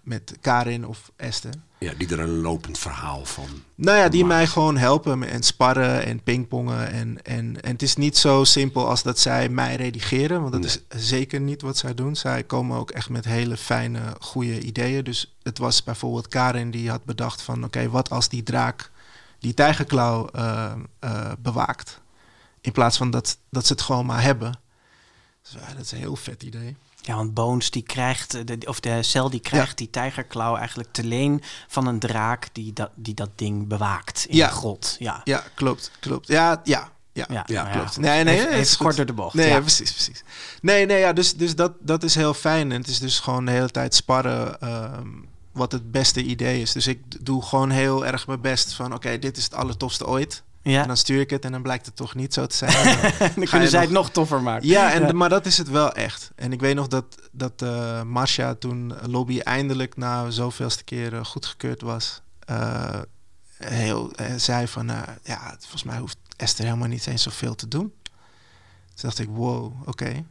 met Karin of Esther. Ja, die er een lopend verhaal van. Nou ja, die mij gewoon helpen en sparren en pingpongen. En, en, en het is niet zo simpel als dat zij mij redigeren, want dat Nee. is zeker niet wat zij doen. Zij komen ook echt met hele fijne, goede ideeën. Dus het was bijvoorbeeld Karin die had bedacht van... oké, wat als die draak die tijgerklauw eh, bewaakt? In plaats van dat, dat ze het gewoon maar hebben. Dus, dat is een heel vet idee. Ja, want Bones die krijgt, eh, de, of de cel die krijgt die tijgerklauw eigenlijk te leen van een draak die dat, die dat ding bewaakt in Ja. de grot. Ja, Ja, klopt, klopt. Ja, ja, ja. ja, Ja, nou klopt. Nee, nee, even, even goed. kort door de bocht. Nee, ja. precies, precies. Nee, nee, ja, dus, dus dat, dat is heel fijn. En het is dus gewoon de hele tijd sparren ehm, wat het beste idee is. Dus ik doe gewoon heel erg mijn best van... oké, dit is het allertofste ooit. Ja. En dan stuur ik het en dan blijkt het toch niet zo te zijn. *laughs* Dan kunnen zij nog- het nog toffer maken. Ja, en, maar dat is het wel echt. En ik weet nog dat, dat eh Marcia toen Lobby eindelijk na zoveelste keer eh, goedgekeurd was... eh, heel, zei van, ja, volgens mij hoeft Esther helemaal niet eens zoveel te doen. Toen dacht ik, wow, oké.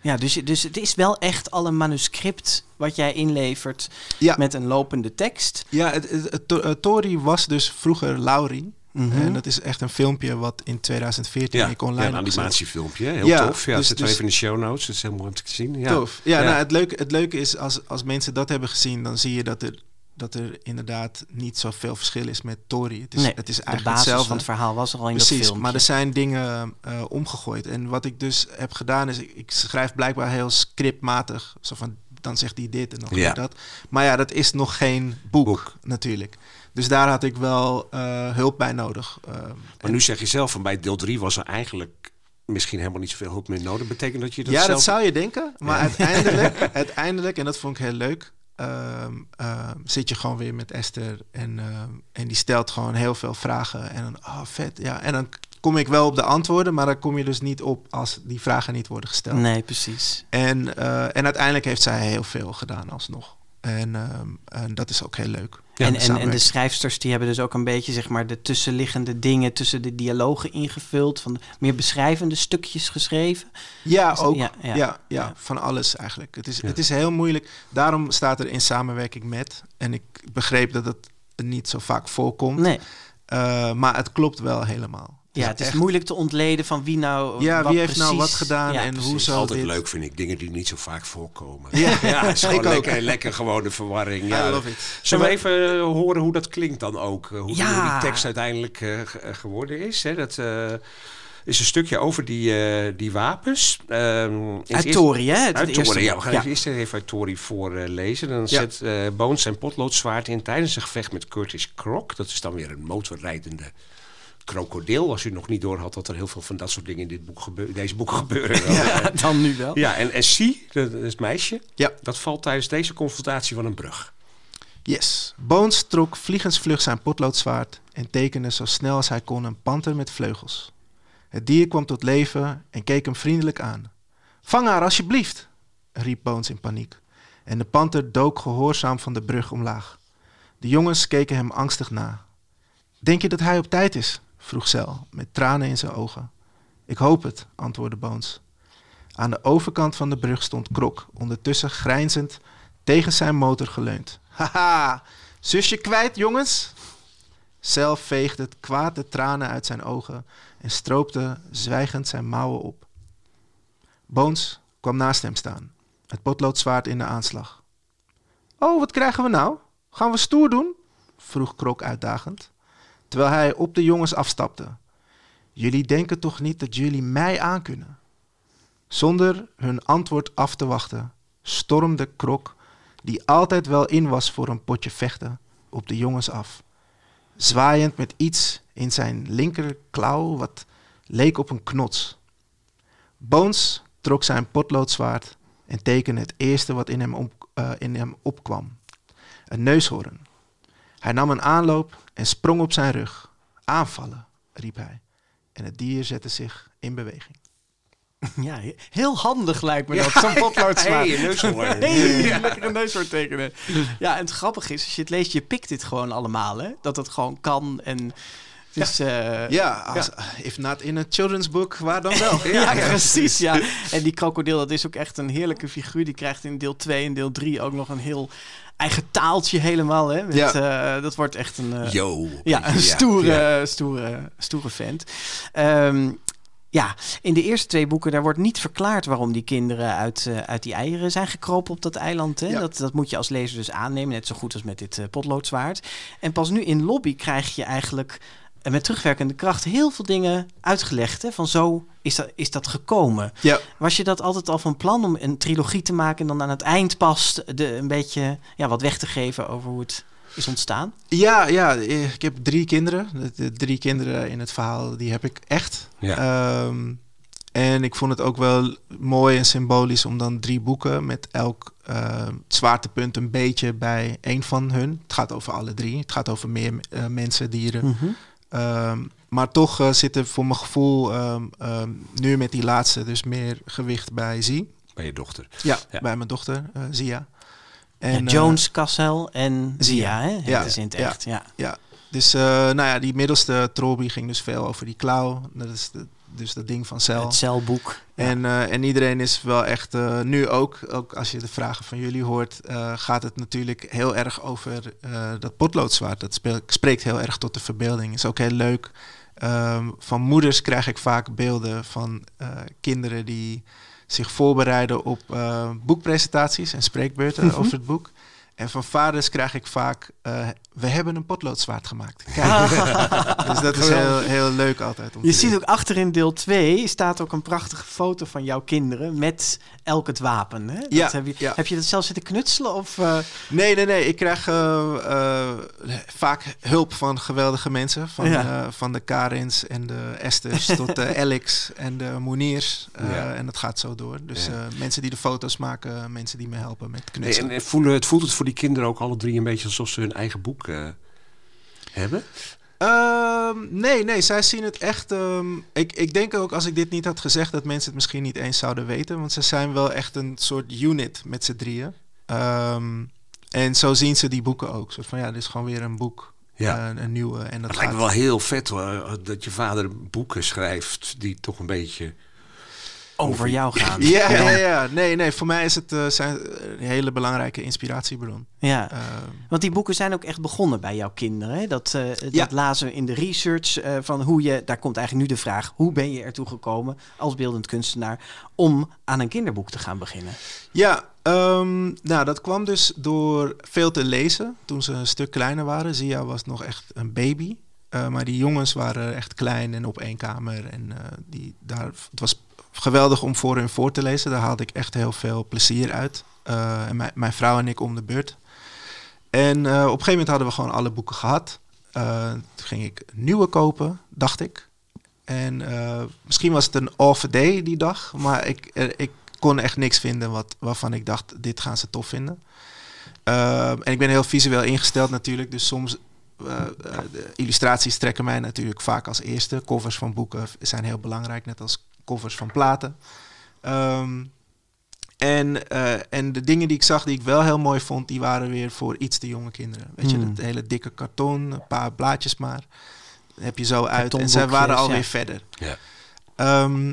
Ja, dus, dus het is wel echt al een manuscript wat jij inlevert Ja. met een lopende tekst. Ja, het, het, het- to- Tori was dus vroeger Laurie. Mhm. En dat is echt een filmpje wat in 2014 Ja, ik ja, online een heb gezet. animatiefilmpje. Heel Ja, tof. Ja, dus- het zit wel dus- even in de show notes. Dat is heel mooi om te zien. Ja. Tof. Ja, Ja. Nou, het, leuke, het leuke is als, als mensen dat hebben gezien, dan zie je dat er dat er inderdaad niet zoveel verschil is met Tori. Het is, nee, het is de eigenlijk basis hetzelfde. van het verhaal was er al in Precies, dat film. maar er zijn dingen eh, omgegooid. En wat ik dus heb gedaan is, ik, ik schrijf blijkbaar heel scriptmatig. Zo van, dan zegt hij dit en dan Ja. ja. dat. Maar ja, dat is nog geen boek, Boek. natuurlijk. Dus daar had ik wel eh, hulp bij nodig. Eh, Maar nu zeg je zelf, van bij deel 3 was er eigenlijk misschien helemaal niet zoveel hulp meer nodig. Betekent dat je dat ja, zelf... dat zou je denken. Maar uiteindelijk, *laughs* uiteindelijk, en dat vond ik heel leuk, ehm, ehm, zit je gewoon weer met Esther. En, ehm, en die stelt gewoon heel veel vragen. En dan, oh vet, ja. En dan kom ik wel op de antwoorden, maar dan kom je dus niet op als die vragen niet worden gesteld. Nee, precies. En, eh, en uiteindelijk heeft zij heel veel gedaan alsnog. En, ehm, en dat is ook heel leuk. En, en, en de schrijfsters die hebben dus ook een beetje zeg maar, de tussenliggende dingen tussen de dialogen ingevuld. Van meer beschrijvende stukjes geschreven. Ja, ook. ja, Ja, ja. ja, Ja. van alles eigenlijk. Het is, het is heel moeilijk. Daarom staat er in samenwerking met. En ik begreep dat het niet zo vaak voorkomt. Nee, Eh, maar het klopt wel helemaal. Ja, het is echt- moeilijk te ontleden van wie nou. Ja, wat wie heeft nou wat gedaan Ja, en precies. hoe zo altijd dit. leuk vind ik, dingen die niet zo vaak voorkomen. Ja, Ja, *laughs* het is gewoon lekker, lekker gewoon de verwarring. Ja. I love it. Zullen we even eh, horen hoe dat klinkt dan ook? eh, Hoe, die- Ja. hoe die tekst uiteindelijk eh, ge- geworden is. Hè? Dat eh, is een stukje over die, eh, die wapens. Ehm, Uit eerste- Tori, hè? Het Uit Tori, ja. We gaan Ja. even eerst even uit Tori voorlezen. Dan Ja. zet eh Bones zijn potloodzwaard in tijdens een gevecht met Curtis Croc. Dat is dan weer een motorrijdende krokodil. Als u nog niet door had dat er heel veel van dat soort dingen in dit boek gebeur- deze boeken *laughs* gebeuren. Dan, Ja, dan nu wel. ja, en, en dat is het meisje, Ja. dat valt tijdens deze confrontatie van een brug. Yes. Bones trok vliegensvlug zijn potloodzwaard en tekende zo snel als hij kon een panter met vleugels. Het dier kwam tot leven en keek hem vriendelijk aan. Vang haar alsjeblieft, riep Bones in paniek. En de panter dook gehoorzaam van de brug omlaag. De jongens keken hem angstig na. Denk je dat hij op tijd is? Vroeg Cel, met tranen in zijn ogen. Ik hoop het, antwoordde Bones. Aan de overkant van de brug stond Krok, ondertussen grijnzend tegen zijn motor geleund. Haha, zusje kwijt, jongens? Zelf veegde het kwaad de tranen uit zijn ogen en stroopte zwijgend zijn mouwen op. Bones kwam naast hem staan, het potloodzwaard in de aanslag. Oh, wat krijgen we nou? Gaan we stoer doen? vroeg Krok uitdagend, terwijl hij op de jongens afstapte. Jullie denken toch niet dat jullie mij aankunnen? Zonder hun antwoord af te wachten, stormde Krok die altijd wel in was voor een potje vechten, op de jongens af. Zwaaiend met iets in zijn linkerklauw wat leek op een knots. Bones trok zijn potloodzwaard en tekende het eerste wat in hem, eh, in hem opkwam. Een neushoorn. Hij nam een aanloop en sprong op zijn rug. Aanvallen, riep hij. En het dier zette zich in beweging. Ja, heel handig lijkt me dat, zo'n. Hey, een neushoorn. *laughs* Hey, *laughs* lekker een neushoorn tekenen. Ja, en het grappige is, als je het leest, je pikt dit gewoon allemaal, hè? Dat het gewoon kan en... Dus, ja. Ja, als, if not in a children's book, waar dan wel? *laughs* Ja, precies. Ja. *laughs* En die krokodil, dat is ook echt een heerlijke figuur. Die krijgt in deel 2 en deel 3 ook nog een heel eigen taaltje helemaal. Hè? Met, Ja. eh, dat wordt echt een, eh, Yo. ja, een stoere, stoere, stoere vent. Ehm, ja, in de eerste twee boeken daar wordt niet verklaard waarom die kinderen uit, eh, uit die eieren zijn gekropen op dat eiland. Hè? Ja. Dat, dat moet je als lezer dus aannemen, net zo goed als met dit eh, potloodzwaard. En pas nu in Lobby krijg je eigenlijk eh, met terugwerkende kracht heel veel dingen uitgelegd. Hè? Van zo is dat, is dat gekomen. Ja, Was je dat altijd al van plan om een trilogie te maken en dan aan het eind pas de, een beetje ja, wat weg te geven over hoe het is ontstaan? Ja, ja, ik heb drie kinderen. De, de drie kinderen in het verhaal, die heb ik echt. Ja. Ehm, en ik vond het ook wel mooi en symbolisch om dan drie boeken met elk ehm, zwaartepunt een beetje bij één van hun. Het gaat over alle drie. Het gaat over meer eh, mensen, dieren. Mhm. Ehm, maar toch eh, zit er voor mijn gevoel ehm, ehm, nu met die laatste dus meer gewicht bij Zie. Bij je dochter. Ja, Ja. bij mijn dochter eh, Zia. En, eh, Jones, Cassel en Zia, hè? Ja, Het is in het ja. echt, ja. Ja, dus eh, nou ja, die middelste Trolby ging dus veel over die klauw. Dat is de, dus dat ding van Cel. Het celboek. En, eh, en iedereen is wel echt, eh, nu ook, ook als je de vragen van jullie hoort, eh, gaat het natuurlijk heel erg over dat potloodzwaard. Dat speel- spreekt heel erg tot de verbeelding. Is ook heel leuk. Ehm, van moeders krijg ik vaak beelden van kinderen die zich voorbereiden op boekpresentaties en spreekbeurten Mhm. over het boek. En van vaders krijg ik vaak, eh, we hebben een potloodzwaard gemaakt. *laughs* Kijk. dus dat is heel, heel leuk altijd. Om Je te ziet ook achter in deel 2 staat ook een prachtige foto van jouw kinderen met elk het wapen. Hè? Dat Ja, heb, je, ja. heb je dat zelf zitten knutselen? Of, eh, Nee, nee, nee. Ik krijg eh, eh, vaak hulp van geweldige mensen. Van, Ja. eh, van de Karins en de Esters *laughs* tot de Alex en de Moniers. Eh, Ja. En dat gaat zo door. Dus Ja. eh, mensen die de foto's maken, mensen die me helpen met Nee, knutselen. en en voelen, het voelt het voor die kinderen ook alle drie een beetje alsof ze hun eigen boek eh, hebben? Ehm, nee, nee, zij zien het echt. ehm, ik, ik denk ook als ik dit niet had gezegd, dat mensen het misschien niet eens zouden weten. Want ze zijn wel echt een soort unit met z'n drieën. Ehm, en zo zien ze die boeken ook. Zo van ja, dit is gewoon weer een boek. Ja. eh, een nieuwe. En dat Het lijkt me wel heel vet hoor, dat je vader boeken schrijft die toch een beetje... over jou gaan. *laughs* Ja, ja, ja. Nee, nee, voor mij is het eh, zijn een hele belangrijke inspiratiebron. Ja. Ehm, Want die boeken zijn ook echt begonnen bij jouw kinderen. Hè? Dat, eh, Ja. dat lazen we in de research eh, van hoe je... Daar komt eigenlijk nu de vraag... hoe ben je ertoe gekomen als beeldend kunstenaar... om aan een kinderboek te gaan beginnen? Ja, ehm, nou dat kwam dus door veel te lezen toen ze een stuk kleiner waren. Zia was nog echt een baby. Eh, maar die jongens waren echt klein en op één kamer. En eh, die, daar, het was geweldig om voor hun voor te lezen. Daar haalde ik echt heel veel plezier uit. Eh, en mijn, vrouw en ik om de beurt. En eh, op een gegeven moment hadden we gewoon alle boeken gehad. Eh, toen ging ik nieuwe kopen, dacht ik. En misschien was het een off day die dag, maar ik, ik kon echt niks vinden wat, waarvan ik dacht, dit gaan ze tof vinden. Eh, en ik ben heel visueel ingesteld natuurlijk, dus soms eh, de illustraties trekken mij natuurlijk vaak als eerste. Covers van boeken zijn heel belangrijk, net als covers van platen. Ehm, en, eh, en de dingen die ik zag die ik wel heel mooi vond, die waren weer voor iets te jonge kinderen. Weet je, Hmm. dat hele dikke karton, een paar blaadjes maar. heb je zo uit. En zij waren alweer ja. verder. Ja. Ehm,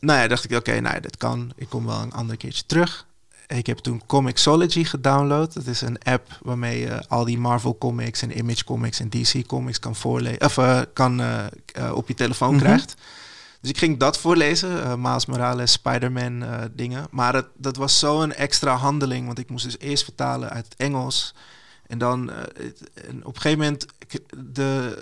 nou ja, dacht ik, oké, nou, dat kan. Ik kom wel een ander keertje terug. Ik heb toen Comixology gedownload. Dat is een app waarmee je al die Marvel comics en Image comics en DC comics kan voorlezen. Of eh, kan eh, eh, op je telefoon Mhm. krijgt. Dus ik ging dat voorlezen. eh Miles Morales, Spider-Man eh, dingen. Maar dat, dat was zo'n extra handeling. Want ik moest dus eerst vertalen uit het Engels. En dan eh, het- en op een gegeven moment... De,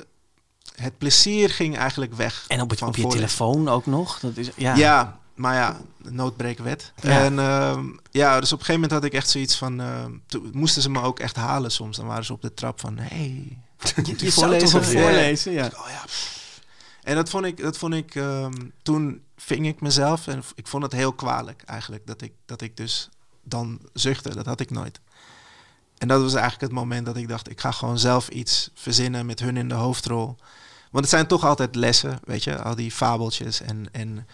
het plezier ging eigenlijk weg. En op, het, je telefoon ook nog. Dat is, ja. Ja. maar ja, noodbreekwet. Ja. En ehm, ja, dus op een gegeven moment had ik echt zoiets van... toen moesten ze me ook echt halen soms. Dan waren ze op de trap van... Hey, *laughs* je, je zou toch Ja. voorlezen. Ja. Oh ja. En dat vond ik, dat vond ik ehm, toen ving ik mezelf en ik vond het heel kwalijk eigenlijk dat ik, dat ik dus dan zuchtte. Dat had ik nooit. En dat was eigenlijk het moment dat ik dacht, ik ga gewoon zelf iets verzinnen met hun in de hoofdrol. Want het zijn toch altijd lessen, weet je, al die fabeltjes en, en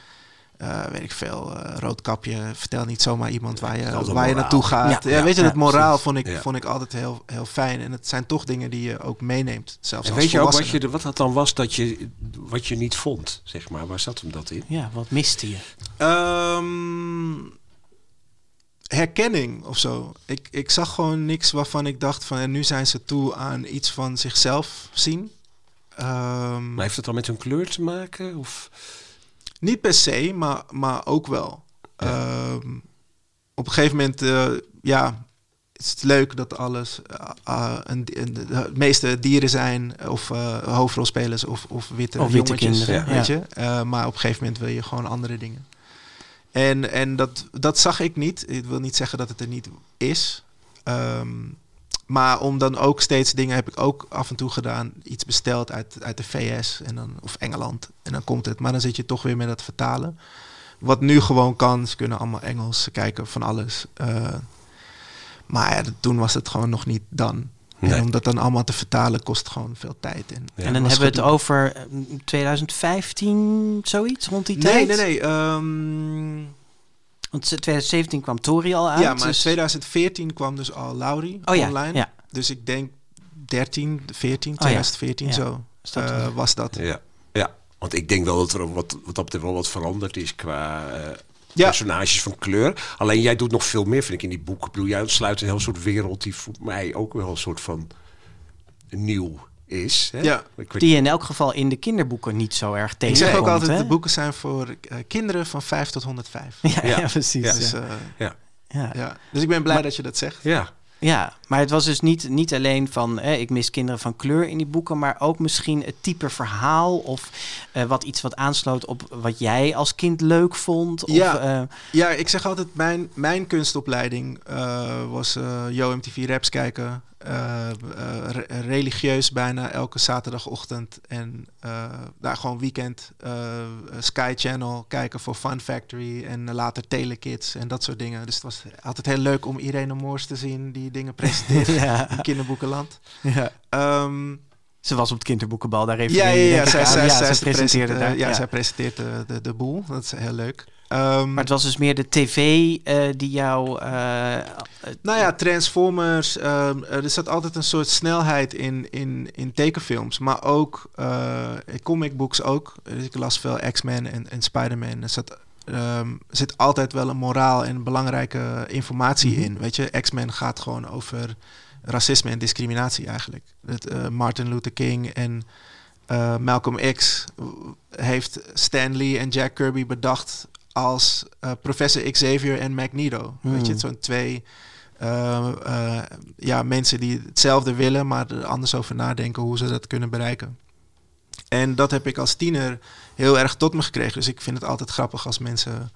eh, weet ik veel, eh, roodkapje, vertel niet zomaar iemand waar je, waar je naartoe gaat. Ja, Ja, ja, weet je, ja, het moraal vond ik, Ja. vond ik altijd heel, heel fijn. En het zijn toch dingen die je ook meeneemt, zelfs En als weet je ook wat, je, wat dat dan was dat je, wat je niet vond, zeg maar? Waar zat hem dat in? ja, wat miste je? Ehm, herkenning of zo. Ik, ik zag gewoon niks waarvan ik dacht van... En nu zijn ze toe aan iets van zichzelf zien. Ehm, Maar heeft het dan met hun kleur te maken? Of? Niet per se, maar, maar ook wel. Ja. Ehm, op een gegeven moment, eh, ja, is het leuk dat alles, eh, een, een- de meeste dieren zijn, of hoofdrolspelers, of, of witte Of witte jongetjes, kinderen, weet ja. je. Maar op een gegeven moment wil je gewoon andere dingen. En, en dat, dat zag ik niet. Ik wil niet zeggen dat het er niet is. Ehm, maar om dan ook steeds dingen heb ik ook af en toe gedaan. Iets besteld uit, uit de VS en dan, of Engeland. En dan komt het. Maar dan zit je toch weer met het vertalen. Wat nu gewoon kan. Ze kunnen allemaal Engels ze kijken van alles. Eh, maar ja, dat- toen was het gewoon nog niet dan. Nee. En om dat dan allemaal te vertalen kost gewoon veel tijd. En, Ja, en dan hebben we het over eh, 2015, zoiets, rond die Nee, tijd? nee, nee. ehm, Want 2017 kwam Tori al uit. ja, maar in dus- 2014 kwam dus al Laurie oh, ja, online. Ja, Dus ik denk 13, 14, ja. 2014 Ja. zo dat eh, was dat. Ja, ja. Want ik denk wel dat er wat, wat dat betreft wel wat veranderd is qua eh, Ja. personages van kleur. Alleen jij doet nog veel meer, vind ik, in die boeken. Ik bedoel, jij sluit een heel soort wereld die voor mij ook wel een soort van nieuw is. Hè? Ja. Ik weet, die in elk geval in de kinderboeken niet zo erg Ik tegenkomt. zeg ook altijd, hè? de boeken zijn voor eh, kinderen van 5 tot 105. Ja, ja. Ja. precies. Ja. Ja. Dus, eh, ja. Ja. ja. dus ik ben blij Maar- dat je dat zegt. ja. Ja, maar het was dus niet, niet alleen van eh, ik mis kinderen van kleur in die boeken, maar ook misschien het type verhaal of eh, wat iets wat aansloot op wat jij als kind leuk vond. Of, Ja. eh, Ja, ik zeg altijd, mijn, mijn kunstopleiding eh, was eh Yo MTV Raps kijken. Eh, eh, re- religieus bijna elke zaterdagochtend. En eh, daar gewoon weekend eh, Sky Channel kijken voor Fun Factory. En later Telekids en dat soort dingen. Dus het was altijd heel leuk om Irene Moors te zien die dingen presenteert *laughs* ja, in kinderboekenland. ja. Ehm, Ze was op het kinderboekenbal, daar even ja, ja, ja, zij, ja, zij, presenteerde present- daar. eh, ja, ja. zij presenteert de, de, de boel. Dat is heel leuk. Ehm, Maar het was dus meer de tv eh, die jou... eh, Nou ja, Transformers. ehm, er zat altijd een soort snelheid in, in, in tekenfilms. Maar ook eh in comicbooks ook. Dus ik las veel X-Men en, en Spider-Man. Er zat, ehm, zit altijd wel een moraal en belangrijke informatie Mhm. in. Weet je, X-Men gaat gewoon over racisme en discriminatie eigenlijk. Het, eh, Martin Luther King en eh, Malcolm X heeft Stan Lee en Jack Kirby bedacht als eh, professor Xavier en Magneto. Weet je, Hmm. zo'n twee eh, eh, ja, mensen die hetzelfde willen, maar er anders over nadenken hoe ze dat kunnen bereiken. En dat heb ik als tiener heel erg tot me gekregen. Dus ik vind het altijd grappig als mensen,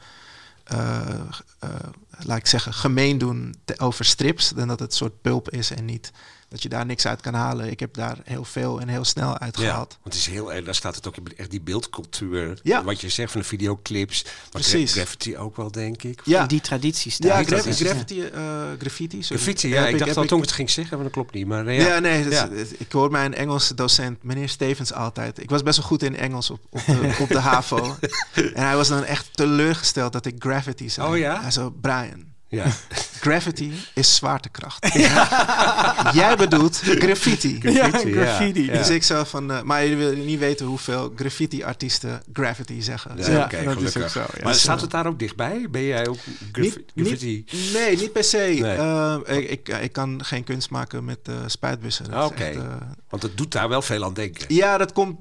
laat ik zeggen, gemeen doen over strips. Dan dat het een soort pulp is en niet dat je daar niks uit kan halen. Ik heb daar heel veel en heel snel uit Ja, gehaald. want het is heel erg, daar staat het ook in, echt die beeldcultuur. Ja. Wat je zegt van de videoclips. Maar Precies. graffiti ook wel, denk ik. Ja. die traditie staat. Ja, graf- graffiti, eh, graffiti. sorry. Graffiti, ja. Ik dacht dat toen ik het ging zeggen, maar dat klopt niet. Maar eh, ja. Ja, nee, dat Ja. het- ik hoor mijn Engelse docent, meneer Stevens, altijd. Ik was best wel goed in Engels op, op, de, op de *laughs* HAVO. En hij was dan echt teleurgesteld dat ik graffiti zei. Oh ja? Hij zo, Brian, Ja. *laughs* graffiti is zwaartekracht. Jij bedoelt graffiti. Ja, Graffiti, graffiti. ja. Dus ik zo van, eh, maar je wil niet weten hoeveel graffiti-artiesten graffiti zeggen. Ja, Ja, oké, dat is gelukkig. ook zo, ja. Maar staat het daar ook dichtbij? Ben jij ook graf- Niet- graffiti? Nee, niet per se. Nee. Eh, ik, ik, ik kan geen kunst maken met eh spuitbussen. Oké. eh, Want het doet daar wel veel aan denken. Ja, dat komt.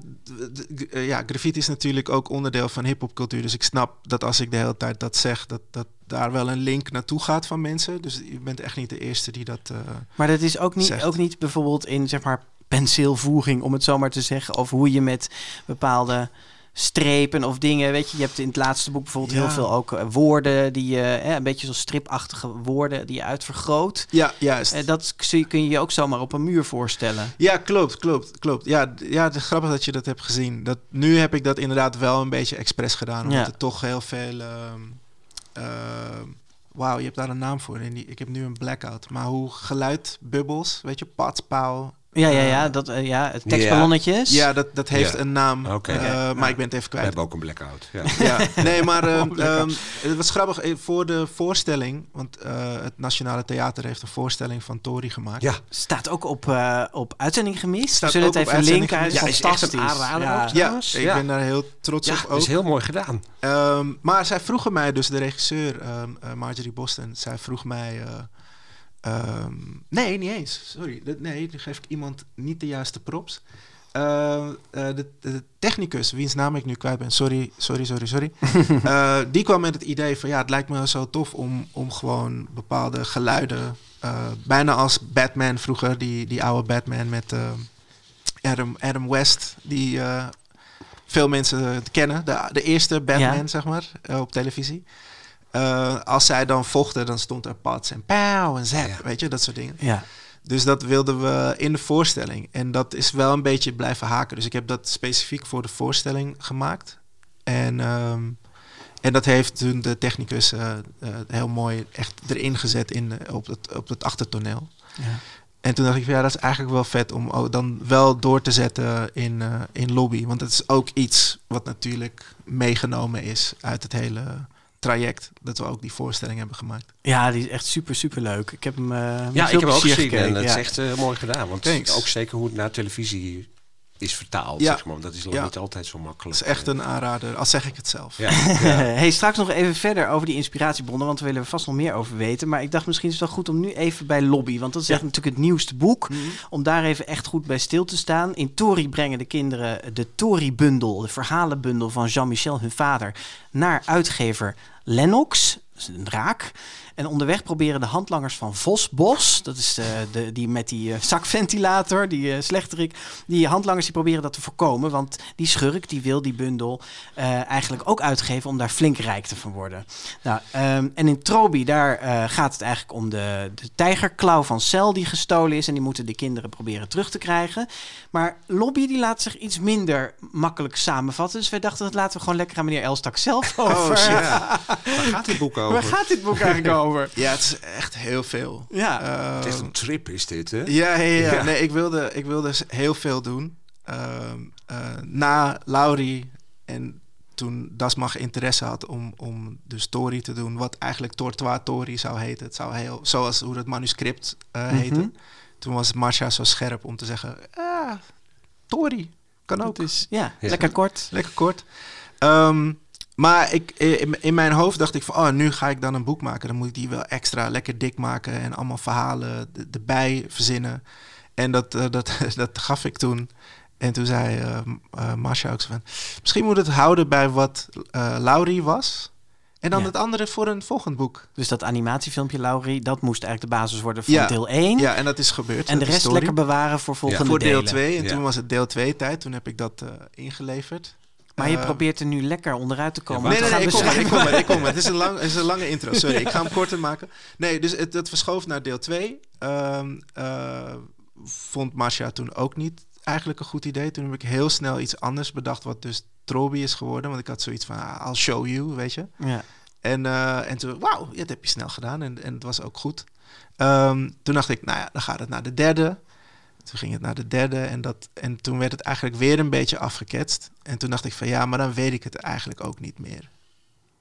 Ja, graffiti is natuurlijk ook onderdeel van hip-hopcultuur. Dus ik snap dat als ik de hele tijd dat zeg, dat, dat daar wel een link naartoe gaat van mensen. Dus je bent echt niet de eerste die dat. eh, Maar dat is ook niet, Zegt. ook niet bijvoorbeeld in zeg maar penseelvoering, om het zo maar te zeggen, of hoe je met bepaalde strepen of dingen, weet je, je hebt in het laatste boek bijvoorbeeld Ja. heel veel ook eh, woorden die je, eh, een beetje zoals stripachtige woorden die je uitvergroot. Ja, juist. Eh, dat zie- kun je je ook zomaar op een muur voorstellen. Ja, klopt, klopt, klopt. Ja, ja, het is grappig dat je dat hebt gezien. Dat, nu heb ik dat inderdaad wel een beetje expres gedaan. Omdat Ja. er toch heel veel... ehm, Wauw, je hebt daar een naam voor. Ik heb nu een blackout. Maar hoe geluidbubbels, weet je, pats. Ja, ja, eh, ja, dat, eh, ja het tekstballonnetjes. Ja, dat, dat heeft Ja. een naam. Oké. eh, Ja. Maar ik ben het even We kwijt. hebben ook een blackout. Ja. *laughs* Ja, nee, maar *laughs* ehm, ehm, het was grappig. eh, Voor de voorstelling, want eh, het Nationale Theater heeft een voorstelling van Tori gemaakt. ja. Staat ook op, eh, op uitzending gemist. Staat We zullen ook het op even uitzending linken. Ja, is echt een fantastisch. Ja. ook. Ja, ik ja. ben daar heel trots Ja, op dat ook. is heel mooi gedaan. Ehm, maar zij vroegen mij dus, de regisseur ehm, eh, Marjorie Boston, zij vroeg mij... eh, ehm, nee, niet eens. Sorry. Nee, dan geef ik iemand niet de juiste props. Eh, eh, de, de technicus, wiens naam ik nu kwijt ben, sorry, sorry, sorry, sorry. *laughs* Eh, die kwam met het idee van ja, het lijkt me zo tof om, om gewoon bepaalde geluiden, eh, bijna als Batman vroeger, die, die oude Batman met Adam, Adam West, die veel mensen kennen, de, de eerste Batman, Ja. zeg maar, op televisie. Eh, als zij dan vochten, dan stond er pats en pauw en zap, Ja. weet je, dat soort dingen. Ja. Dus dat wilden we in de voorstelling. En dat is wel een beetje blijven haken. Dus ik heb dat specifiek voor de voorstelling gemaakt. En, ehm, en dat heeft toen de technicus eh, eh, heel mooi echt erin gezet in, op, het, op het achtertoneel. Ja. En toen dacht ik, ja, dat is eigenlijk wel vet om ook dan wel door te zetten in, in lobby. Want het is ook iets wat natuurlijk meegenomen is uit het hele traject. Dat we ook die voorstelling hebben gemaakt. Ja, die is echt super, super leuk. Ik heb hem. eh, Ja, veel ik heb hem ook gezien en dat ja. is echt eh, mooi gedaan. Want Thanks. ook zeker hoe het naar televisie is vertaald, Ja. zeg maar. Dat is Ja. niet altijd zo makkelijk. Dat is echt een aanrader, al zeg ik het zelf. Ja, *laughs* ja. *laughs* hey, straks nog even verder over die inspiratiebronnen, want we willen er vast nog meer over weten. Maar ik dacht misschien is het wel goed om nu even bij Lobby, want dat is Ja. echt natuurlijk het nieuwste boek, Mhm. om daar even echt goed bij stil te staan. In Tori brengen de kinderen de Tori-bundel, de verhalenbundel van Jean-Michel, hun vader, naar uitgever Lennox. Dat is een draak. En onderweg proberen de handlangers van Vosbos, dat is de, de, die met die eh, zakventilator, die uh, slechterik, die handlangers die proberen dat te voorkomen. Want die schurk die wil die bundel eh, eigenlijk ook uitgeven om daar flink rijk te van worden. Nou, ehm, en in Trobi, daar gaat het eigenlijk om de, de tijgerklauw van Cel die gestolen is. En die moeten de kinderen proberen terug te krijgen. Maar Lobby die laat zich iets minder makkelijk samenvatten. Dus wij dachten, dat laten we gewoon lekker aan meneer Elstak zelf over. Oh, shit. *laughs* Waar gaat dit boek over? Waar gaat dit boek eigenlijk over? Ja, het is echt heel veel. Ja. Uh, het is echt een trip is dit, hè? Ja, ja, ja. ja. Nee, ik wilde, ik wilde heel veel doen. Uh, uh, na Laurie en toen Dasmag interesse had om, om de story te doen, wat eigenlijk Tortois Tori zou heten. Het zou heel, zoals hoe het manuscript uh, heette. Mm -hmm. Toen was Marcia zo scherp om te zeggen, ah, Tori, kan ook. Is, ja, ja, lekker kort. Lekker kort. Um, maar ik, in, in, mijn hoofd dacht ik van, oh, nu ga ik dan een boek maken. Dan moet ik die wel extra lekker dik maken en allemaal verhalen erbij verzinnen. En dat, uh, dat, *laughs* dat gaf ik toen. En toen zei uh, uh, Masha ook zo van, misschien moet het houden bij wat uh, Laurie was. En dan Ja. het andere voor een volgend boek. Dus dat animatiefilmpje, Laurie, dat moest eigenlijk de basis worden van Ja. deel 1. Ja, en dat is gebeurd. En de rest story. lekker bewaren voor volgende voor deel delen. 2. En Ja. toen was het deel 2 tijd. Toen heb ik dat eh, ingeleverd. Maar je Eh, probeert er nu lekker onderuit te komen. Nee, te nee, nee, ik kom, maar, ik kom, maar, ik kom. maar. Het is een, lang, is een lange intro, sorry. Ik ga hem korter maken. Nee, dus het, het verschoof naar deel 2. Ehm, eh, vond Masha toen ook niet eigenlijk een goed idee. Toen heb ik heel snel iets anders bedacht, wat dus Trobi is geworden. Want ik had zoiets van, ah, I'll show you, weet je. Ja. En, eh, en toen, wauw, dat heb je snel gedaan. En, en het was ook goed. Ehm, toen dacht ik, nou ja, dan gaat het naar de derde. Toen ging het naar de derde. En, dat, en toen werd het eigenlijk weer een beetje afgeketst. En toen dacht ik van, ja, maar dan weet ik het eigenlijk ook niet meer.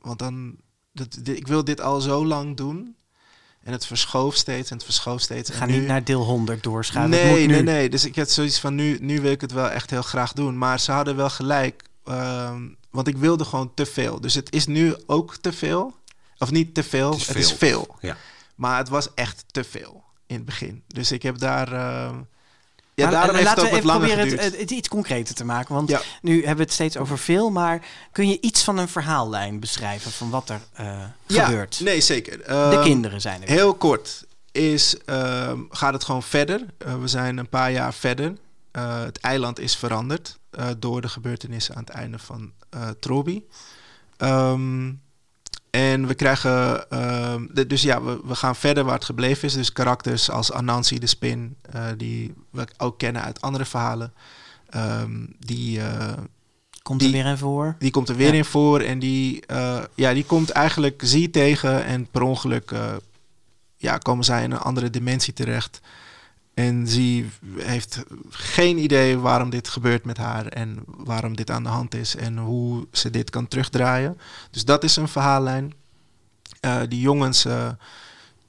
Want dan, dat, dit- ik wil dit al zo lang doen. En het verschoof steeds en het verschoof steeds. Nu, niet naar deel 100 doorschuiven. Het Nee, moet nu. nee, nee. Dus ik had zoiets van, nu, nu wil ik het wel echt heel graag doen. Maar ze hadden wel gelijk. ehm, want ik wilde gewoon te veel. Dus het is nu ook te veel. Of niet te veel, Het het is is veel. veel. Ja. Maar het was echt te veel in het begin. Dus ik heb daar... ehm, ja, Maar, daarom eh, heeft laten het we ook even proberen het, het, het iets concreter te maken. Want Ja. nu hebben we het steeds over veel. Maar kun je iets van een verhaallijn beschrijven van wat er eh, ja, gebeurt? nee, zeker. De Ehm, kinderen zijn er. Heel kort is, ehm, gaat het gewoon verder. Eh, we zijn een paar jaar verder. Eh, het eiland is veranderd eh, door de gebeurtenissen aan het einde van eh Trobi. Ehm, en we krijgen, ehm, de- dus ja, we, we gaan verder waar het gebleven is. Dus karakters als Anansi de Spin, eh, die we ook kennen uit andere verhalen. Ehm, die, eh, Komt er weer even voor? die komt er weer Ja. in voor en die, eh, ja, die komt eigenlijk zie tegen en per ongeluk ja, komen zij in een andere dimensie terecht. En zie heeft geen idee waarom dit gebeurt met haar en waarom dit aan de hand is en hoe ze dit kan terugdraaien. Dus dat is een verhaallijn. Eh, die jongens, eh,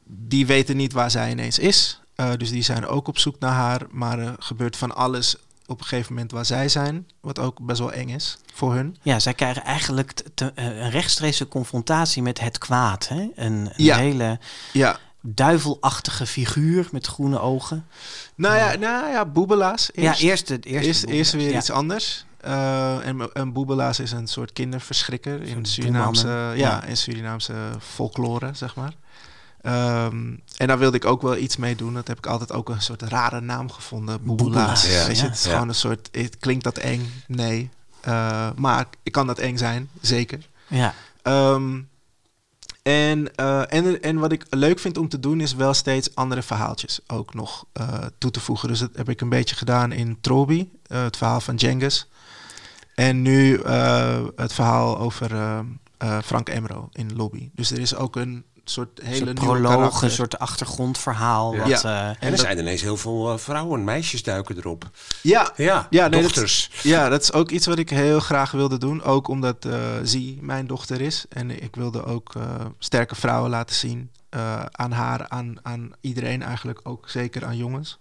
die weten niet waar zij ineens is. Eh, dus die zijn ook op zoek naar haar. Maar er gebeurt van alles op een gegeven moment waar zij zijn. Wat ook best wel eng is voor hun. Ja, zij krijgen eigenlijk te- een rechtstreekse confrontatie met het kwaad. Hè? Een, een Ja. hele Ja, duivelachtige figuur met groene ogen. Nou ja, nou ja Boebelaas. Eerst, ja, eerst, het eerste eerst, weer Ja. iets anders. Uh, en, en Boebelaas is een soort kinderverschrikker in Surinaamse, ja, Ja. in Surinaamse folklore, zeg maar. Um, en daar wilde ik ook wel iets mee doen. Dat heb ik altijd ook een soort rare naam gevonden. Boebelaas. Boebelaas, ja. Weet je, het is Ja. gewoon een soort. Het klinkt dat eng? Nee. Uh, maar ik kan dat eng zijn, zeker. Ja. Um, en, uh, en, en wat ik leuk vind om te doen is wel steeds andere verhaaltjes ook nog uh, toe te voegen. Dus dat heb ik een beetje gedaan in Trobi, uh, het verhaal van Genghis. En nu het verhaal over Frank Emro in Lobby. Dus er is ook een soort hele een nieuwe proloog, een soort achtergrondverhaal. Ja. Wat, Ja. uh, En er zijn ineens heel veel uh, vrouwen, meisjes duiken erop. Ja, Ja, Ja, nee, dochters. ja, dat is ook iets wat ik heel graag wilde doen. Ook omdat uh, Zie mijn dochter is. En ik wilde ook uh, sterke vrouwen laten zien. Uh, aan haar, aan, aan iedereen eigenlijk. Ook zeker aan jongens.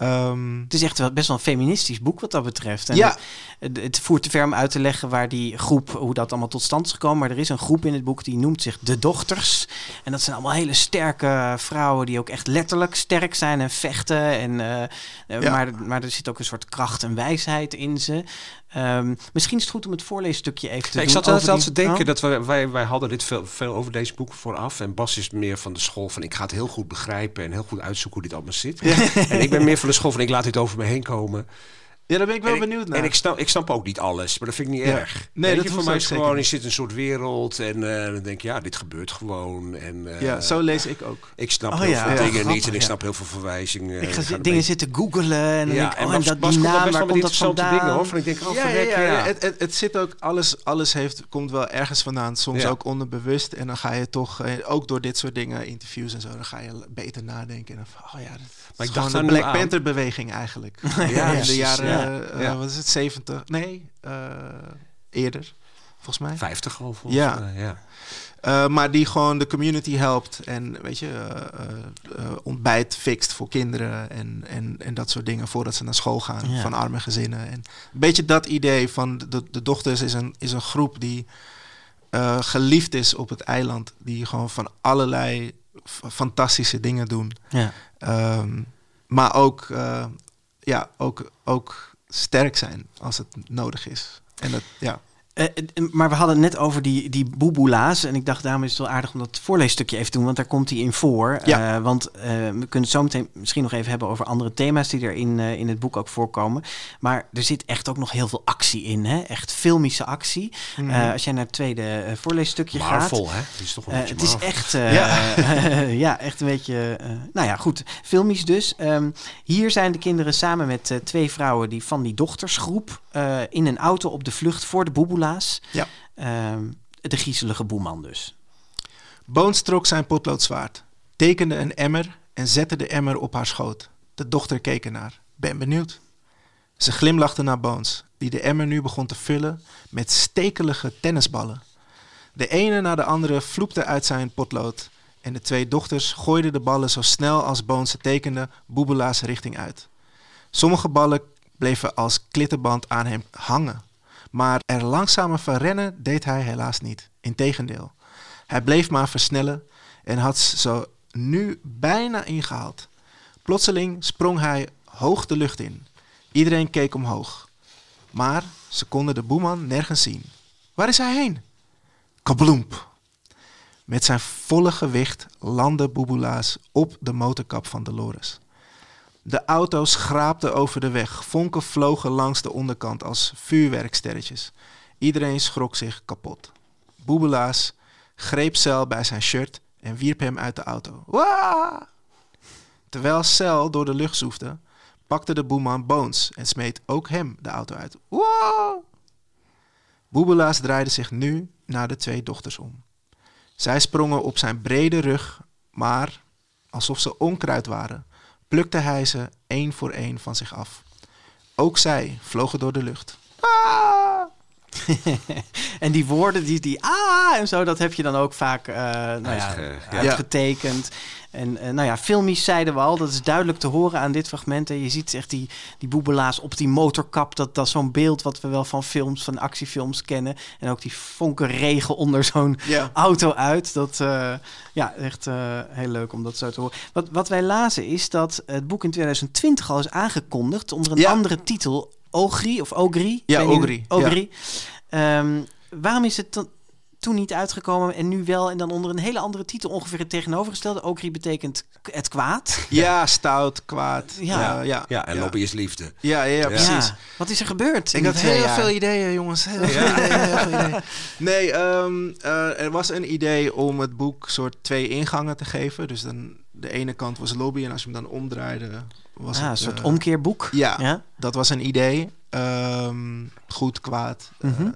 Ehm, Het is echt wel best wel een feministisch boek wat dat betreft. En Ja. het, het voert te ver om uit te leggen waar die groep, hoe dat allemaal tot stand is gekomen. Maar er is een groep in het boek die noemt zich de dochters. En dat zijn allemaal hele sterke vrouwen die ook echt letterlijk sterk zijn en vechten. En, eh, Ja. maar, maar er zit ook een soort kracht en wijsheid in ze. Ehm, misschien is het goed om het voorleesstukje even te Ja, ik doen. zat over te denken Oh. dat we, wij, wij hadden dit veel, veel over deze boeken vooraf. En Bas is meer van de school van ik ga het heel goed begrijpen en heel goed uitzoeken hoe dit allemaal zit. En ik ben meer van de school van ik laat dit over me heen komen. Ja, daar ben ik wel en ik, benieuwd naar. En ik snap, ik snap ook niet alles, maar dat vind ik niet Ja. erg. Nee, Weet dat je, voor mij is gewoon, je zit in een soort wereld en eh, dan denk je, ja, dit gebeurt gewoon. En, eh, ja, zo lees ik ook. Ik snap Oh heel ja, veel ja, dingen grappig, niet en ik snap heel veel verwijzingen. Ik ga dingen zitten googelen en dan denk ik, oh, en dat, Bas die naam, best waar wel komt dat vandaan? dingen hoor. Van ik denk, oh, ja, ja, verrek, ja, ja. Het, het, het zit ook, alles, alles heeft, komt wel ergens vandaan. Soms ook onderbewust. En dan ga je toch, eh, ook door dit soort dingen, interviews en zo, dan ga je beter nadenken. En dan oh ja, dat Maar is ik dacht de Black. Panther beweging eigenlijk. Ja, *laughs* in de jaren, ja. eh, Ja. wat is het, 70? Nee, eh, eerder, volgens mij. 50 al volgens Ja. mij, ja. Eh, maar die gewoon de community helpt en weet je, eh, eh, eh, ontbijt fixt voor kinderen en, en, en dat soort dingen voordat ze naar school gaan Ja. van arme gezinnen. En een beetje dat idee van de, de dochters is een, is een groep die eh, geliefd is op het eiland, die gewoon van allerlei fantastische dingen doen. Ja. Ehm, maar ook, eh, ja, ook, ook sterk zijn als het nodig is. En dat, ja. Eh, eh, maar we hadden het net over die, die boeboela's. En ik dacht, daarom is het wel aardig om dat voorleesstukje even te doen. Want daar komt hij in voor. Ja. Eh, want eh, we kunnen het zo meteen misschien nog even hebben over andere thema's die er in, eh, in het boek ook voorkomen. Maar er zit echt ook nog heel veel actie in. Hè? Echt filmische actie. Mhm. Eh, als jij naar het tweede eh, voorleesstukje gaat. Marvel, hè? Het is toch een Eh, beetje het is echt, *laughs* eh, *laughs* ja. echt een beetje, eh, nou ja, goed, filmisch dus. Ehm, hier zijn de kinderen samen met eh, twee vrouwen die van die dochtersgroep eh, in een auto op de vlucht voor de boeboela's. Ja. Ehm, de griezelige boeman dus. Boons trok zijn potloodzwaard, tekende een emmer en zette de emmer op haar schoot. De dochter keek ernaar. Ben benieuwd. Ze glimlachte naar Boons, die de emmer nu begon te vullen met stekelige tennisballen. De ene na de andere vloepte uit zijn potlood en de twee dochters gooiden de ballen zo snel als Boons ze tekende boebelaars richting uit. Sommige ballen bleven als klittenband aan hem hangen, maar er langzamer van rennen deed hij helaas niet. Integendeel. Hij bleef maar versnellen en had zo nu bijna ingehaald. Plotseling sprong hij hoog de lucht in. Iedereen keek omhoog. Maar ze konden de boeman nergens zien. Waar is hij heen? Kabloemp. Met zijn volle gewicht landde Boebulaas op de motorkap van Dolores. De auto schraapte over de weg. Vonken vlogen langs de onderkant als vuurwerksterretjes. Iedereen schrok zich kapot. Boebelaas greep Cel bij zijn shirt en wierp hem uit de auto. Waa! Terwijl Cel door de lucht zoefde, pakte de boeman Bones en smeet ook hem de auto uit. Wow! Boebelaas draaide zich nu naar de twee dochters om. Zij sprongen op zijn brede rug, maar alsof ze onkruid waren, plukte hij ze één voor één van zich af. Ook zij vlogen door de lucht. Ah! *laughs* En die woorden, die, die ah en zo, dat heb je dan ook vaak eh nou ja, Uitge- ja. uitgetekend. En eh, nou ja, filmisch zeiden we al, dat is duidelijk te horen aan dit fragment. En je ziet echt die, die boebelaars op die motorkap. Dat, dat is zo'n beeld wat we wel van films, van actiefilms kennen. En ook die vonkenregen onder zo'n Ja. auto uit. Dat, eh, ja, echt eh, heel leuk om dat zo te horen. Wat, wat wij lazen is dat het boek in 2020 al is aangekondigd onder een Ja. andere titel. Ogri of Ogri? Ja, Ogri, Ogri. Ehm, waarom is het dan toen niet uitgekomen en nu wel en dan onder een hele andere titel ongeveer het tegenovergestelde? Ogri betekent het kwaad. Ja, stout, kwaad. Ja. Ja, ja, Ja, en lobby is liefde. Ja, ja, ja, precies. Ja. Wat is er gebeurd? Ik had heel jaar? veel ideeën, jongens. Heel veel ideeën, heel veel ideeën. *laughs* Nee, ehm, eh, er was een idee om het boek soort twee ingangen te geven. Dus dan, de ene kant was lobby en als je hem dan omdraaide, was Ah, het... een soort eh, omkeerboek. ja. ja? Dat was een idee. Ehm, goed, kwaad. Eh, Mhm.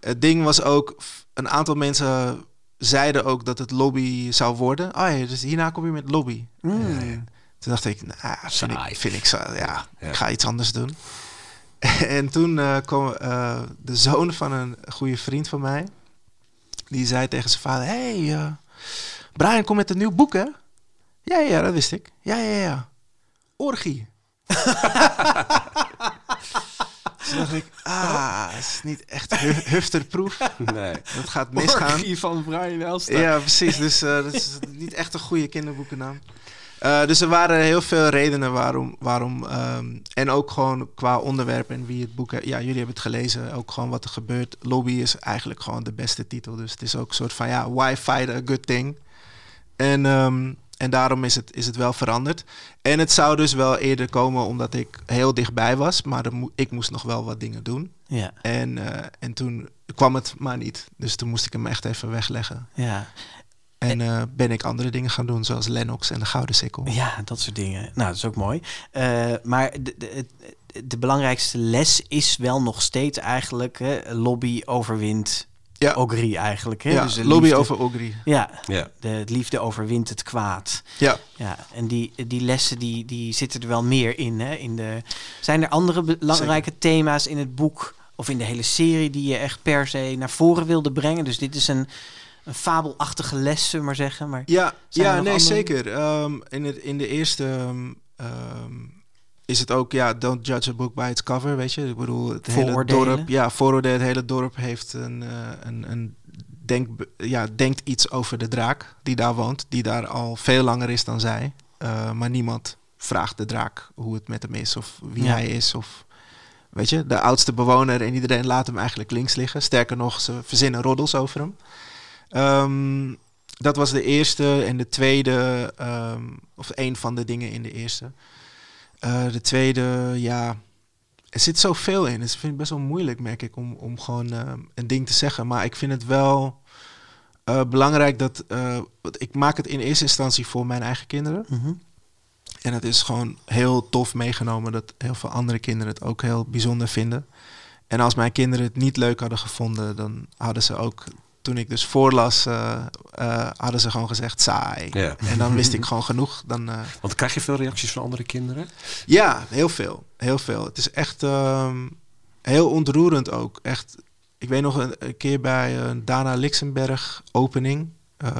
het ding was ook, een aantal mensen zeiden ook dat het lobby zou worden. Oh ja, dus hierna kom je met lobby. Mm. Ja, ja. Toen dacht ik, nou, vind ik, vind ik zo, ja, Ja. ik ga iets anders doen. *laughs* en toen eh, kwam eh, de zoon van een goede vriend van mij. Die zei tegen zijn vader, hey, eh, Brian, kom met een nieuw boek, hè? Ja, ja, dat wist ik. Ja, ja, ja. Orgie. *laughs* Toen dacht ik, ah, het is niet echt hu hufterproof. Nee. Dat gaat misgaan. Orgie van Brian Elstra. Ja, precies. Dus eh, dat is niet echt een goede kinderboekennaam. Eh, dus er waren heel veel redenen waarom. waarom ehm, en ook gewoon qua onderwerp en wie het boek. Ja, jullie hebben het gelezen. Ook gewoon wat er gebeurt. Lobby is eigenlijk gewoon de beste titel. Dus het is ook een soort van ja, why fight a good thing? En, ehm, en daarom is het, is het wel veranderd. En het zou dus wel eerder komen omdat ik heel dichtbij was. Maar mo- ik moest nog wel wat dingen doen. Ja, En, eh, en toen kwam het maar niet. Dus toen moest ik hem echt even wegleggen. ja. En eh, ben ik andere dingen gaan doen, zoals Lennox en de Gouden Sikkel. ja, dat soort dingen. Nou, dat is ook mooi. Eh, maar de, de, de belangrijkste les is wel nog steeds eigenlijk... Hè, lobby overwint Ja. Ogri eigenlijk. Hè? ja, Dus de lobby liefde- over Ogri. Ja, Ja. de het liefde overwint het kwaad. Ja. Ja, en die, die lessen die, die zitten er wel meer in. Hè? in de, zijn er andere belangrijke thema's in het boek of in de hele serie die je echt per se naar voren wilde brengen? Dus dit is een, een fabelachtige les, zullen we maar zeggen. Maar Ja, ja nee, andere? zeker. Ehm, in, het, in de eerste ehm, ehm, is het ook, ja, don't judge a book by its cover, weet je. Ik bedoel, het hele dorp, ja, vooroordelen, het hele dorp heeft een, eh, een, een denk, ja, denkt iets over de draak die daar woont, die daar al veel langer is dan zij. Eh, maar niemand vraagt de draak hoe het met hem is of wie Ja. hij is of... Weet je, de oudste bewoner en iedereen laat hem eigenlijk links liggen. Sterker nog, ze verzinnen roddels over hem. Ehm, dat was de eerste. En de tweede, ehm, of een van de dingen in de eerste. Eh, de tweede, ja, er zit zoveel in. Dus ik vind het best wel moeilijk, merk ik, om, om gewoon ehm, een ding te zeggen. Maar ik vind het wel eh, belangrijk dat. eh, ik maak het in eerste instantie voor mijn eigen kinderen. Mhm. En het is gewoon heel tof meegenomen dat heel veel andere kinderen het ook heel bijzonder vinden. En als mijn kinderen het niet leuk hadden gevonden, dan hadden ze ook, toen ik dus voorlas, eh, hadden ze gewoon gezegd saai. Ja. En dan wist ik *laughs* gewoon genoeg. Dan, eh, Want krijg je veel reacties van andere kinderen? ja, heel veel. Heel veel. Het is echt ehm, heel ontroerend ook. Echt, ik weet nog een, een keer bij een Dana Lixenberg opening.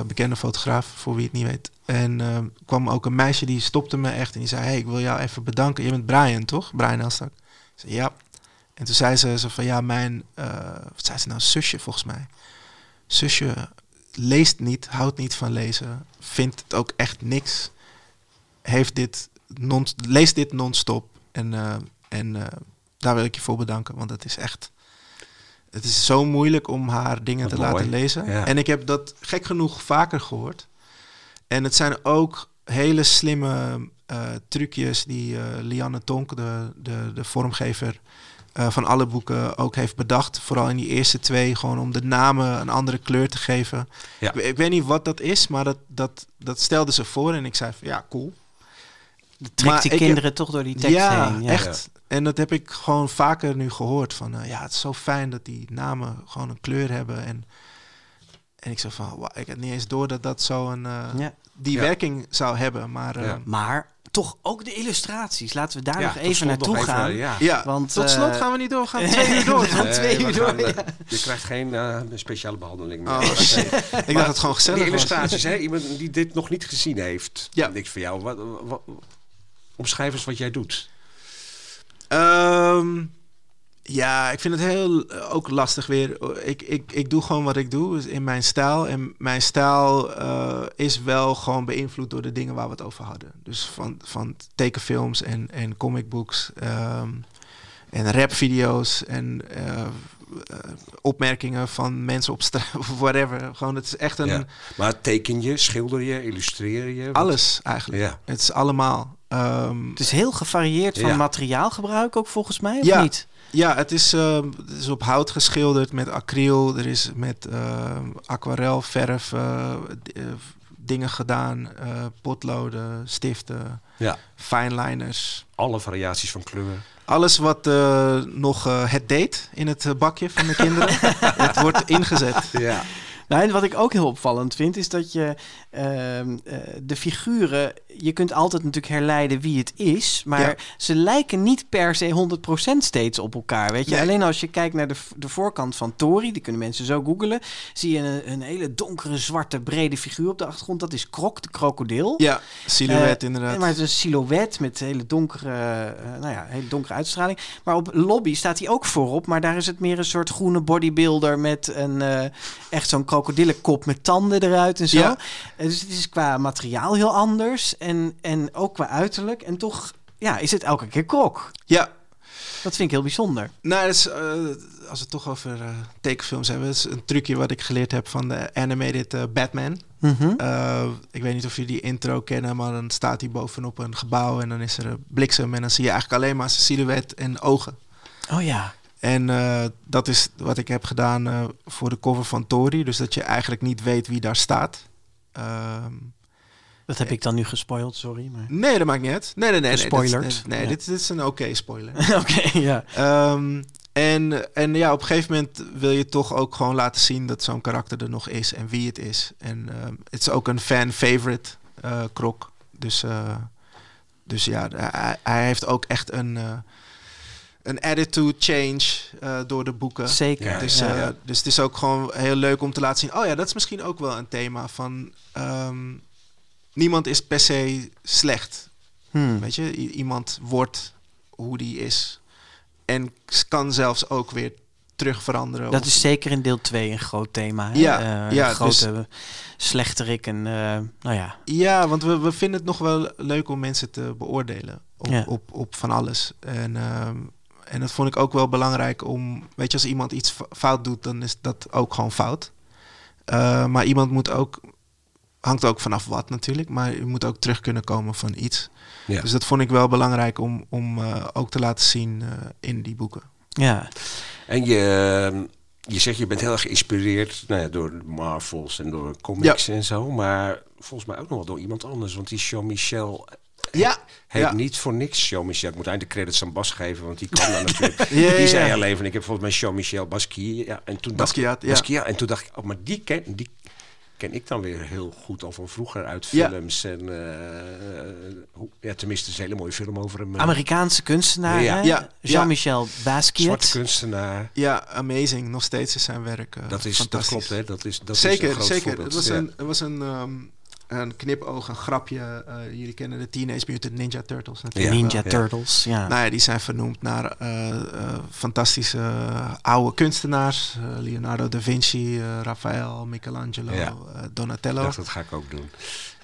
bekende fotograaf, voor wie het niet weet. En ehm, kwam ook een meisje die stopte me echt en die zei: Hey, ik wil jou even bedanken. Je bent Brian, toch? Brian Elstak. Ik zei ja. En toen zei ze, ze van ja, mijn, wat zei ze nou, zusje volgens mij. Zusje leest niet, houdt niet van lezen, vindt het ook echt niks. Heeft dit non, lees dit non-stop. En, eh, en eh, daar wil ik je voor bedanken, want het is echt. Het is zo moeilijk om haar dingen Wat te mooi. laten lezen. Ja. En ik heb dat gek genoeg vaker gehoord. En het zijn ook hele slimme eh, trucjes die Lianne Tonk, de, de, de vormgever eh, van alle boeken, ook heeft bedacht. Vooral in die eerste twee, gewoon om de namen een andere kleur te geven. Ja. Ik, ik weet niet wat dat is, maar dat, dat, dat stelde ze voor. En ik zei van ja, cool. Trekt Maar die heb- kinderen toch door die tekst ja, heen. echt. En dat heb ik gewoon vaker nu gehoord. Van eh, ja, het is zo fijn dat die namen gewoon een kleur hebben. En, en ik zei van, wauw, ik had niet eens door dat dat zo een, eh, Ja. die Ja. werking zou hebben. Maar eh, Ja. Maar toch ook de illustraties. Laten we daar Ja, nog even naartoe nog even, gaan. ja. ja, Want, tot eh, slot gaan we niet door. Gaan we *laughs* twee uur door. We gaan Nee, twee we uur gaan, door. *laughs* ja. Je krijgt geen eh, speciale behandeling meer. Oh, ik dacht het gewoon gezellig Die was. illustraties, hè? Iemand die dit nog niet gezien heeft. Ja. Niks voor jou. Wat, wat, omschrijf eens wat jij doet. Ehm, ja, ik vind het heel eh, ook lastig weer. Ik, ik, ik doe gewoon wat ik doe dus in mijn stijl. En mijn stijl eh, is wel gewoon beïnvloed door de dingen waar we het over hadden. Dus van, van tekenfilms en, en comicbooks ehm, en rapvideo's en eh, eh, opmerkingen van mensen op straat of *laughs* whatever. Gewoon, het is echt een Ja. Maar teken je, schilder je, illustreer je? Wat- alles eigenlijk. Ja. Het is allemaal. Ehm, Het is heel gevarieerd van Ja. materiaalgebruik ook volgens mij, of Ja. niet? Ja, het is, ehm, het is op hout geschilderd met acryl. Er is met ehm aquarel, verf, eh, eh, dingen gedaan. eh, potloden, stiften, ja. fineliners. Alle variaties van kleur. Alles wat eh, nog eh, het deed in het bakje van de kinderen. *laughs* het wordt ingezet. Ja. Nou, en wat ik ook heel opvallend vind, is dat je de figuren, je kunt altijd natuurlijk herleiden wie het is, maar Ja. ze lijken niet per se 100% steeds op elkaar. Weet je, Nee. alleen als je kijkt naar de, de voorkant van Tori, die kunnen mensen zo googelen, zie je een, een hele donkere, zwarte, brede figuur op de achtergrond. Dat is Krok, de krokodil. Ja, silhouet Eh, inderdaad. Maar het is een silhouet met hele donkere, eh, nou ja, hele donkere uitstraling. Maar op lobby staat hij ook voorop, maar daar is het meer een soort groene bodybuilder met een eh, echt zo'n krokodillenkop met tanden eruit en zo. Ja. Dus het is qua materiaal heel anders en, en ook qua uiterlijk. En toch ja, is het elke keer krok. Ja, Dat vind ik heel bijzonder. nou, is, eh, als we het toch over eh, tekenfilms hebben, is een trucje wat ik geleerd heb van de animated eh, Batman. Mhm. Ik weet niet of jullie die intro kennen, maar dan staat hij bovenop een gebouw en dan is er een bliksem en dan zie je eigenlijk alleen maar zijn silhouet en ogen. Oh ja. En dat is wat ik heb gedaan voor de cover van Tori, dus dat je eigenlijk niet weet wie daar staat. Ehm, Dat heb ik dan nu gespoild, sorry. Maar... nee, dat maakt niet uit. Nee, nee, nee. nee, dit is- Nee, Ja. dit, dit is een oké spoiler. *laughs* Oké, ja. Ehm, en, en ja, op een gegeven moment wil je toch ook gewoon laten zien dat zo'n karakter er nog is en wie het is. En ehm, het is ook een fan-favorite eh, krok. Dus, eh, dus ja, hij, hij heeft ook echt een, eh, een attitude change eh, door de boeken. Zeker. Ja, Dus, ja. eh, dus het is ook gewoon heel leuk om te laten zien. Oh ja, dat is misschien ook wel een thema van. ehm, niemand is per se slecht. Hmm. Weet je, I- iemand wordt hoe die is. En kan zelfs ook weer terug veranderen. Dat is zeker in deel 2 een groot thema. Hè? Ja, Eh, ja, een grote slechterik en nou ja. Ja, want we, we vinden het nog wel leuk om mensen te beoordelen op, Ja. op, op van alles. En, ehm, en dat vond ik ook wel belangrijk om, weet je, als iemand iets fout doet, dan is dat ook gewoon fout. Eh, maar iemand moet ook, hangt ook vanaf wat natuurlijk, maar je moet ook terug kunnen komen van iets. Ja. Dus dat vond ik wel belangrijk om, om eh, ook te laten zien eh, in die boeken. ja. En je, ehm, je zegt je bent heel erg geïnspireerd nou ja, door Marvels en door comics en zo. Maar volgens mij ook nog wel door iemand anders. Want die Jean-Michel Ja, heeft Ja. niet voor niks Jean-Michel. Ik moet eigenlijk de credits aan Bas geven, want die kan daar *laughs* natuurlijk. Ja, die zei ja. al even, ik heb volgens mij Jean-Michel Basquiat. Ja, en toen dacht, Basquiat, ja. Basquiat. En toen dacht ik, oh, maar die ken, die ken ik dan weer heel goed al van vroeger uit Ja. films. En eh, hoe- ja, tenminste, is een hele mooie film over hem. eh, Amerikaanse kunstenaar, Ja. Ja, Jean-Michel zwarte Basquiat. kunstenaar. ja, amazing. Nog steeds is zijn werk eh, Dat, is, dat klopt, hè? Dat is, dat is zeker, een groot zeker. voorbeeld. Het was, een, het was een, ehm, een knipoog, een grapje. Eh, jullie kennen de Teenage Mutant Ninja Turtles natuurlijk. Ja. Ninja wel. Turtles, ja. Nou ja, die zijn vernoemd naar eh, eh, fantastische oude kunstenaars. Leonardo da Vinci, Raphaël, Michelangelo, Ja. Ik Donatello. dacht, dat ga ik ook doen.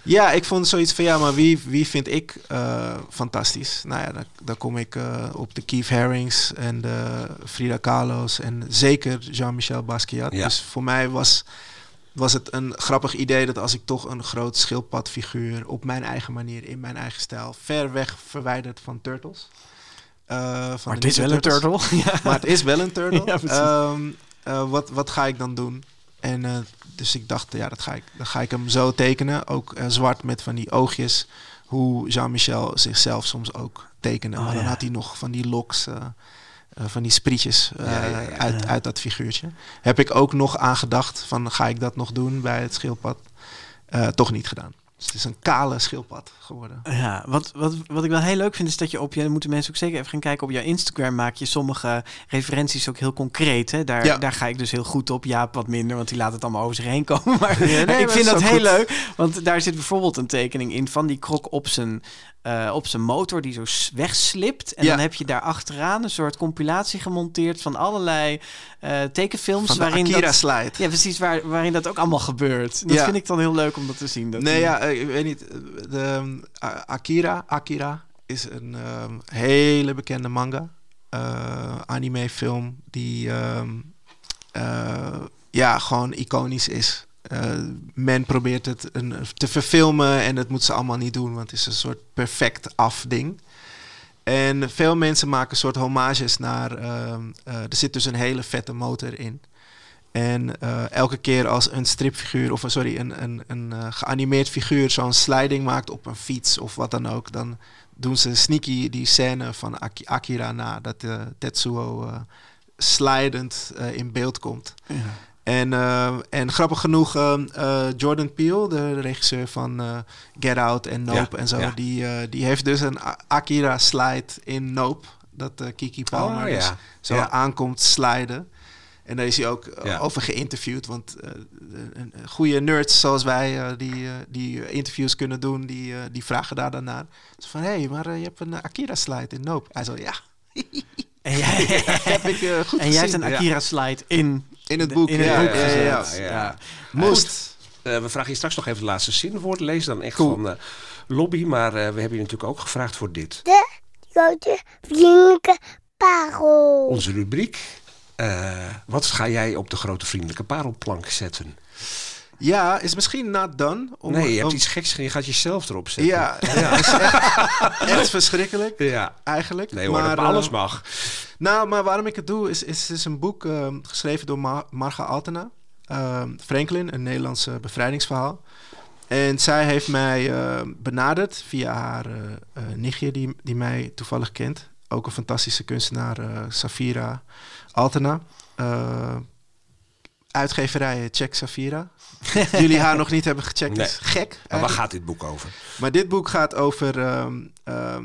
Ja, ik vond zoiets van ja, maar wie, wie vind ik eh, fantastisch? Nou ja, dan, dan kom ik eh, op de Keith Harings en de Frida Kahlo's en zeker Jean-Michel Basquiat. Ja. Dus voor mij was, was het een grappig idee dat als ik toch een groot schildpadfiguur op mijn eigen manier, in mijn eigen stijl, ver weg verwijderd van Turtles. eh, van maar het is wel een turtle. *laughs* ja. Maar het is wel een turtle. *laughs* Ja. Ehm, eh, wat, wat ga ik dan doen? En eh, dus ik dacht, ja, dat ga ik, dan ga ik hem zo tekenen. Ook zwart met van die oogjes. Hoe Jean-Michel zichzelf soms ook tekende. Oh, maar dan ja. had hij nog van die loks, eh, van die sprietjes eh, Ja, ja, ja. Uit, uit dat figuurtje. Heb ik ook nog aan gedacht van, ga ik dat nog doen bij het schildpad? Eh, toch niet gedaan. Dus het is een kale schildpad geworden. Ja, wat, wat, wat ik wel heel leuk vind is dat je op je, moeten mensen ook zeker even gaan kijken op jouw Instagram maak je sommige referenties ook heel concreet. Hè? Daar, Ja. daar ga ik dus heel goed op. Jaap wat minder, want die laat het allemaal over zich heen komen. *laughs* Maar Ja, nee, ik vind dat heel leuk, want daar zit bijvoorbeeld een tekening in van die krok op zijn, eh, op zijn motor die zo wegslipt. En Ja. dan heb je daar achteraan een soort compilatie gemonteerd van allerlei eh, tekenfilms Van waarin Akira dat, slide. ja, precies, waar, waarin dat ook allemaal gebeurt. Dat Ja. vind ik dan heel leuk om dat te zien. Dat nee, die- ja, eh, ik weet niet. De, Akira, Akira is een ehm, hele bekende manga. eh, anime film die ehm, eh, ja, gewoon iconisch is. Eh, men probeert het een, te verfilmen en dat moet ze allemaal niet doen, want het is een soort perfect afding. En veel mensen maken soort homages naar. ehm, eh, er zit dus een hele vette motor in. En eh, elke keer als een stripfiguur, of eh, sorry, een, een, een eh, geanimeerd figuur zo'n sliding maakt op een fiets of wat dan ook, dan doen ze sneaky die scène van Aki- Akira na, dat eh, Tetsuo eh slidend eh, in beeld komt. Ja. En, eh, en grappig genoeg, eh, eh, Jordan Peele, de regisseur van Get Out en Nope Ja, en zo, ja. die, die heeft dus een Akira slide in Nope. Dat Kiki Palmer Oh, ja. dus zo aankomt sliden. En daar is hij ook over geïnterviewd. Want goede nerds zoals wij, die, die interviews kunnen doen, die, die vragen daar dan naar. Van, hé, hey, maar je hebt een eh, Akira slide in Nope. Hij zo, ja, *laughs* En jij, *laughs* heb ik goed en jij hebt een Akira-slide in, In het boek, in het ja, boek ja, gezet. ja, ja. Ja. Moest. Eh, we vragen je straks nog even de laatste zin voor te lezen. Dan echt Cool. van eh, Lobby. Maar eh, we hebben je natuurlijk ook gevraagd voor dit. De grote vriendelijke parel. Onze rubriek. Eh, wat ga jij op de grote vriendelijke parelplank zetten? Ja, is misschien not done. Om, nee, je hebt om- iets geks. Je gaat jezelf erop zetten. Ja, ja. *laughs* is echt, echt verschrikkelijk Ja. eigenlijk. Nee hoor, maar, dat alles eh, mag. Nou, maar waarom ik het doe, is, is, is een boek eh, geschreven door Ma- Marga Altena. Ehm, Franklin, een Nederlandse bevrijdingsverhaal. En zij heeft mij eh, benaderd via haar eh, eh, nichtje, die, die mij toevallig kent. Ook een fantastische kunstenaar, eh, Safira Altena. Eh, uitgeverij Check Safira. *laughs* Jullie haar nog niet hebben gecheckt, Nee. is gek. Maar waar gaat dit boek over? Maar dit boek gaat over ehm, ehm,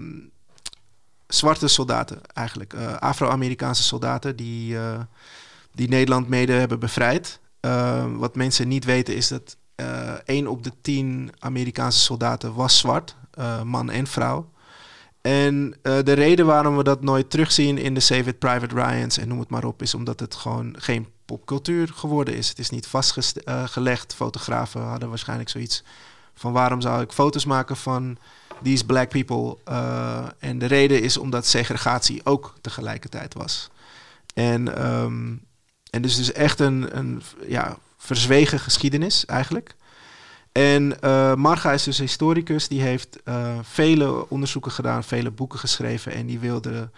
zwarte soldaten, eigenlijk. Eh, Afro-Amerikaanse soldaten die, eh, die Nederland mede hebben bevrijd. Ehm, wat mensen niet weten is dat eh één op de tien Amerikaanse soldaten was zwart, man en vrouw. En de reden waarom we dat nooit terugzien in de Save It Private Ryans en noem het maar op, is omdat het gewoon geen popcultuur geworden is. Het is niet vastgelegd. Fotografen hadden waarschijnlijk zoiets van waarom zou ik foto's maken van these black people? Eh, en de reden is omdat segregatie ook tegelijkertijd was. En, ehm, en dus dus echt een, een ja, verzwegen geschiedenis eigenlijk. En eh, Marga is dus historicus, die heeft eh, vele onderzoeken gedaan, vele boeken geschreven. En die wilde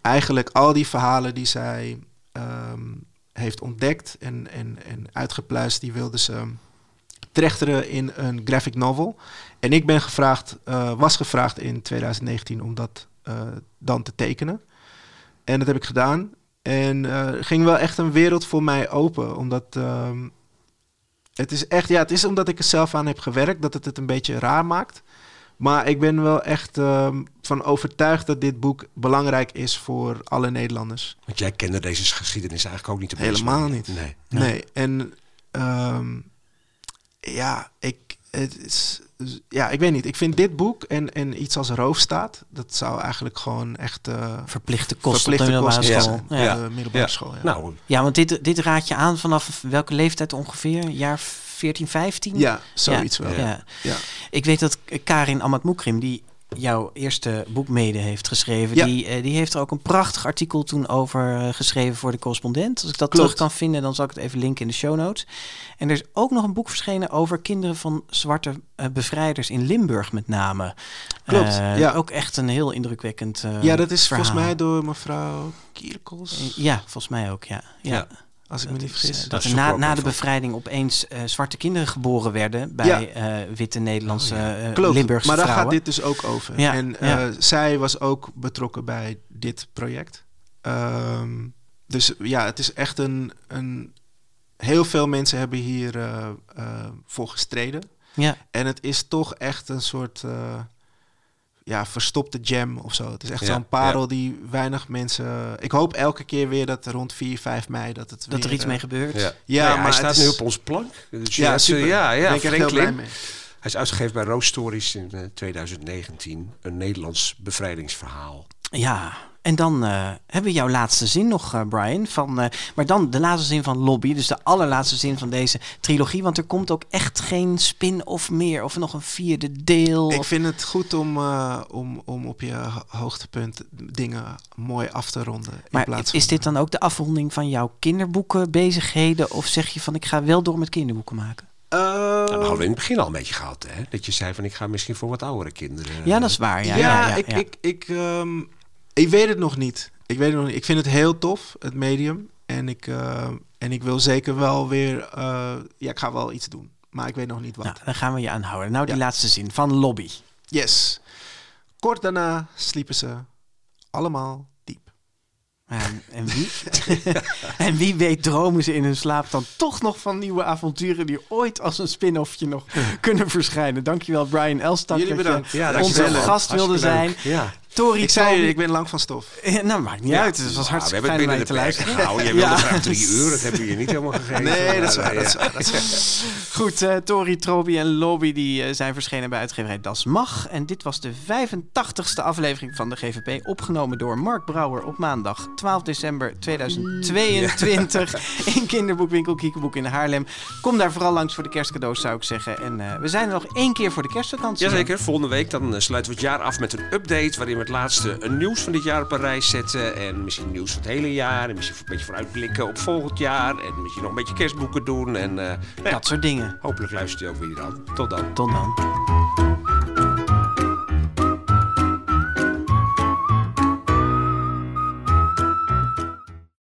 eigenlijk al die verhalen die zij ehm, heeft ontdekt en, en, en uitgepluist, die wilde ze trechteren in een graphic novel. En ik ben gevraagd, eh, was gevraagd in 2019 om dat eh, dan te tekenen. En dat heb ik gedaan. En er ging wel echt een wereld voor mij open. Omdat ehm, het is echt, ja, het is omdat ik er zelf aan heb gewerkt dat het het een beetje raar maakt. Maar ik ben wel echt ehm, van overtuigd dat dit boek belangrijk is voor alle Nederlanders. Want jij kende deze geschiedenis eigenlijk ook niet. te. Helemaal niet. Nee. Nee, en ehm, ja, ik, het is, ja, ik weet niet. Ik vind dit boek en, en iets als Roofstaat, dat zou eigenlijk gewoon echt eh Verplichte kosten verplichte op de middelbare kosten school. zijn. Ja. Ja. De middelbare Ja. school. Ja. Nou, Ja, want dit, dit raad je aan vanaf welke leeftijd ongeveer? Jaar 14, 15? ja, zoiets wel. Ja. Ja. Ik weet dat Karin Amatmoekrim, die jouw eerste boek mede heeft geschreven, Ja. die, eh, die heeft er ook een prachtig artikel toen over eh, geschreven voor de correspondent. Als ik dat Klopt. terug kan vinden, dan zal ik het even linken in de show notes. En er is ook nog een boek verschenen over kinderen van zwarte eh, bevrijders in Limburg met name. Klopt, ja. Ook echt een heel indrukwekkend Ja, dat is verhaal. volgens mij door mevrouw Kierkels, Ja, volgens mij ook, ja. ja. Ja. Als ik me niet is, vergis. eh, Dat dat er na, na de bevrijding opeens eh, zwarte kinderen geboren werden bij Ja. eh, witte Nederlandse eh, Klopt, Limburgse maar daar vrouwen. gaat dit dus ook over. Ja, En ja. eh, zij was ook betrokken bij dit project. Ehm, dus ja, het is echt een, een... Heel veel mensen hebben hier eh, eh, voor gestreden. Ja, En het is toch echt een soort eh, ja, verstopte jam of zo. Het is echt Ja, zo'n parel die weinig mensen... Ik hoop elke keer weer dat rond 4, 5 mei dat het dat weer, er iets eh, mee gebeurt. ja. Ja, maar hij staat is- nu op ons plank. Dus Ja, ja, super. ja, ja ben ik echt heel blij Franklin. mee. Hij is uitgegeven bij Roos Stories in eh, 2019. Een Nederlands bevrijdingsverhaal. Ja, en dan eh, hebben we jouw laatste zin nog, eh, Brian. Van, eh, maar dan de laatste zin van Lobby, dus de allerlaatste zin van deze trilogie. Want er komt ook echt geen spin-off meer, of nog een vierde deel. Ik of- vind het goed om, eh, om, om op je ho- hoogtepunt dingen mooi af te ronden. in maar is dit dan ook de afronding van jouw kinderboeken bezigheden? Of zeg je van ik ga wel door met kinderboeken maken? Eh, Nou, dat hadden we in het begin al een beetje gehad. Hè? Dat je zei van ik ga misschien voor wat oudere kinderen. Ja, dat is waar. Ja, ja, ja, ja, ik, ja. Ik, ik, ehm, ik weet het nog niet. Ik weet het nog niet. Ik vind het heel tof, het medium. En ik, eh, en ik wil zeker wel weer... eh, ja, ik ga wel iets doen. Maar ik weet nog niet wat. Nou, dan gaan we je aanhouden. Nou, die Ja. laatste zin van Lobby. Yes. Kort daarna sliepen ze allemaal diep. En, en, wie, *laughs* en wie weet dromen ze in hun slaap dan toch nog van nieuwe avonturen die ooit als een spin-offje nog kunnen verschijnen. Dankjewel Brian Elstak Jullie dat je bedankt. Ja, onze gast wilde zijn. Ja. Tori Ik zei Toby- ik ben lang van stof. Ja, nou, maakt niet uit. Het was Ah, hartstikke we hebben het binnen te de perk luisteren. gehouden. Jij wilde graag drie uur. Dat hebben we je niet helemaal gegeven. Nee, dat is Maar, waar. Dat is waar, dat is waar. Goed, eh, Tori, Trobi en Lobby die, eh, zijn verschenen bij uitgeverij Das Mag. En dit was de 85ste aflevering van de GVP. Opgenomen door Mark Brouwer op maandag 12 december 2022. *laughs* In kinderboekwinkel Kiekeboek in Haarlem. Kom daar vooral langs voor de kerstcadeaus zou ik zeggen. En eh, we zijn er nog één keer voor de kerstvakantie. Jazeker, volgende week dan sluiten we het jaar af met een update waarin we het laatste nieuws van dit jaar op een rij zetten. En misschien nieuws van het hele jaar. En misschien een beetje vooruitblikken op volgend jaar. En misschien nog een beetje kerstboeken doen. En eh, nou ja, Dat soort dingen. hopelijk luistert u ook weer dan. Tot dan. Tot dan.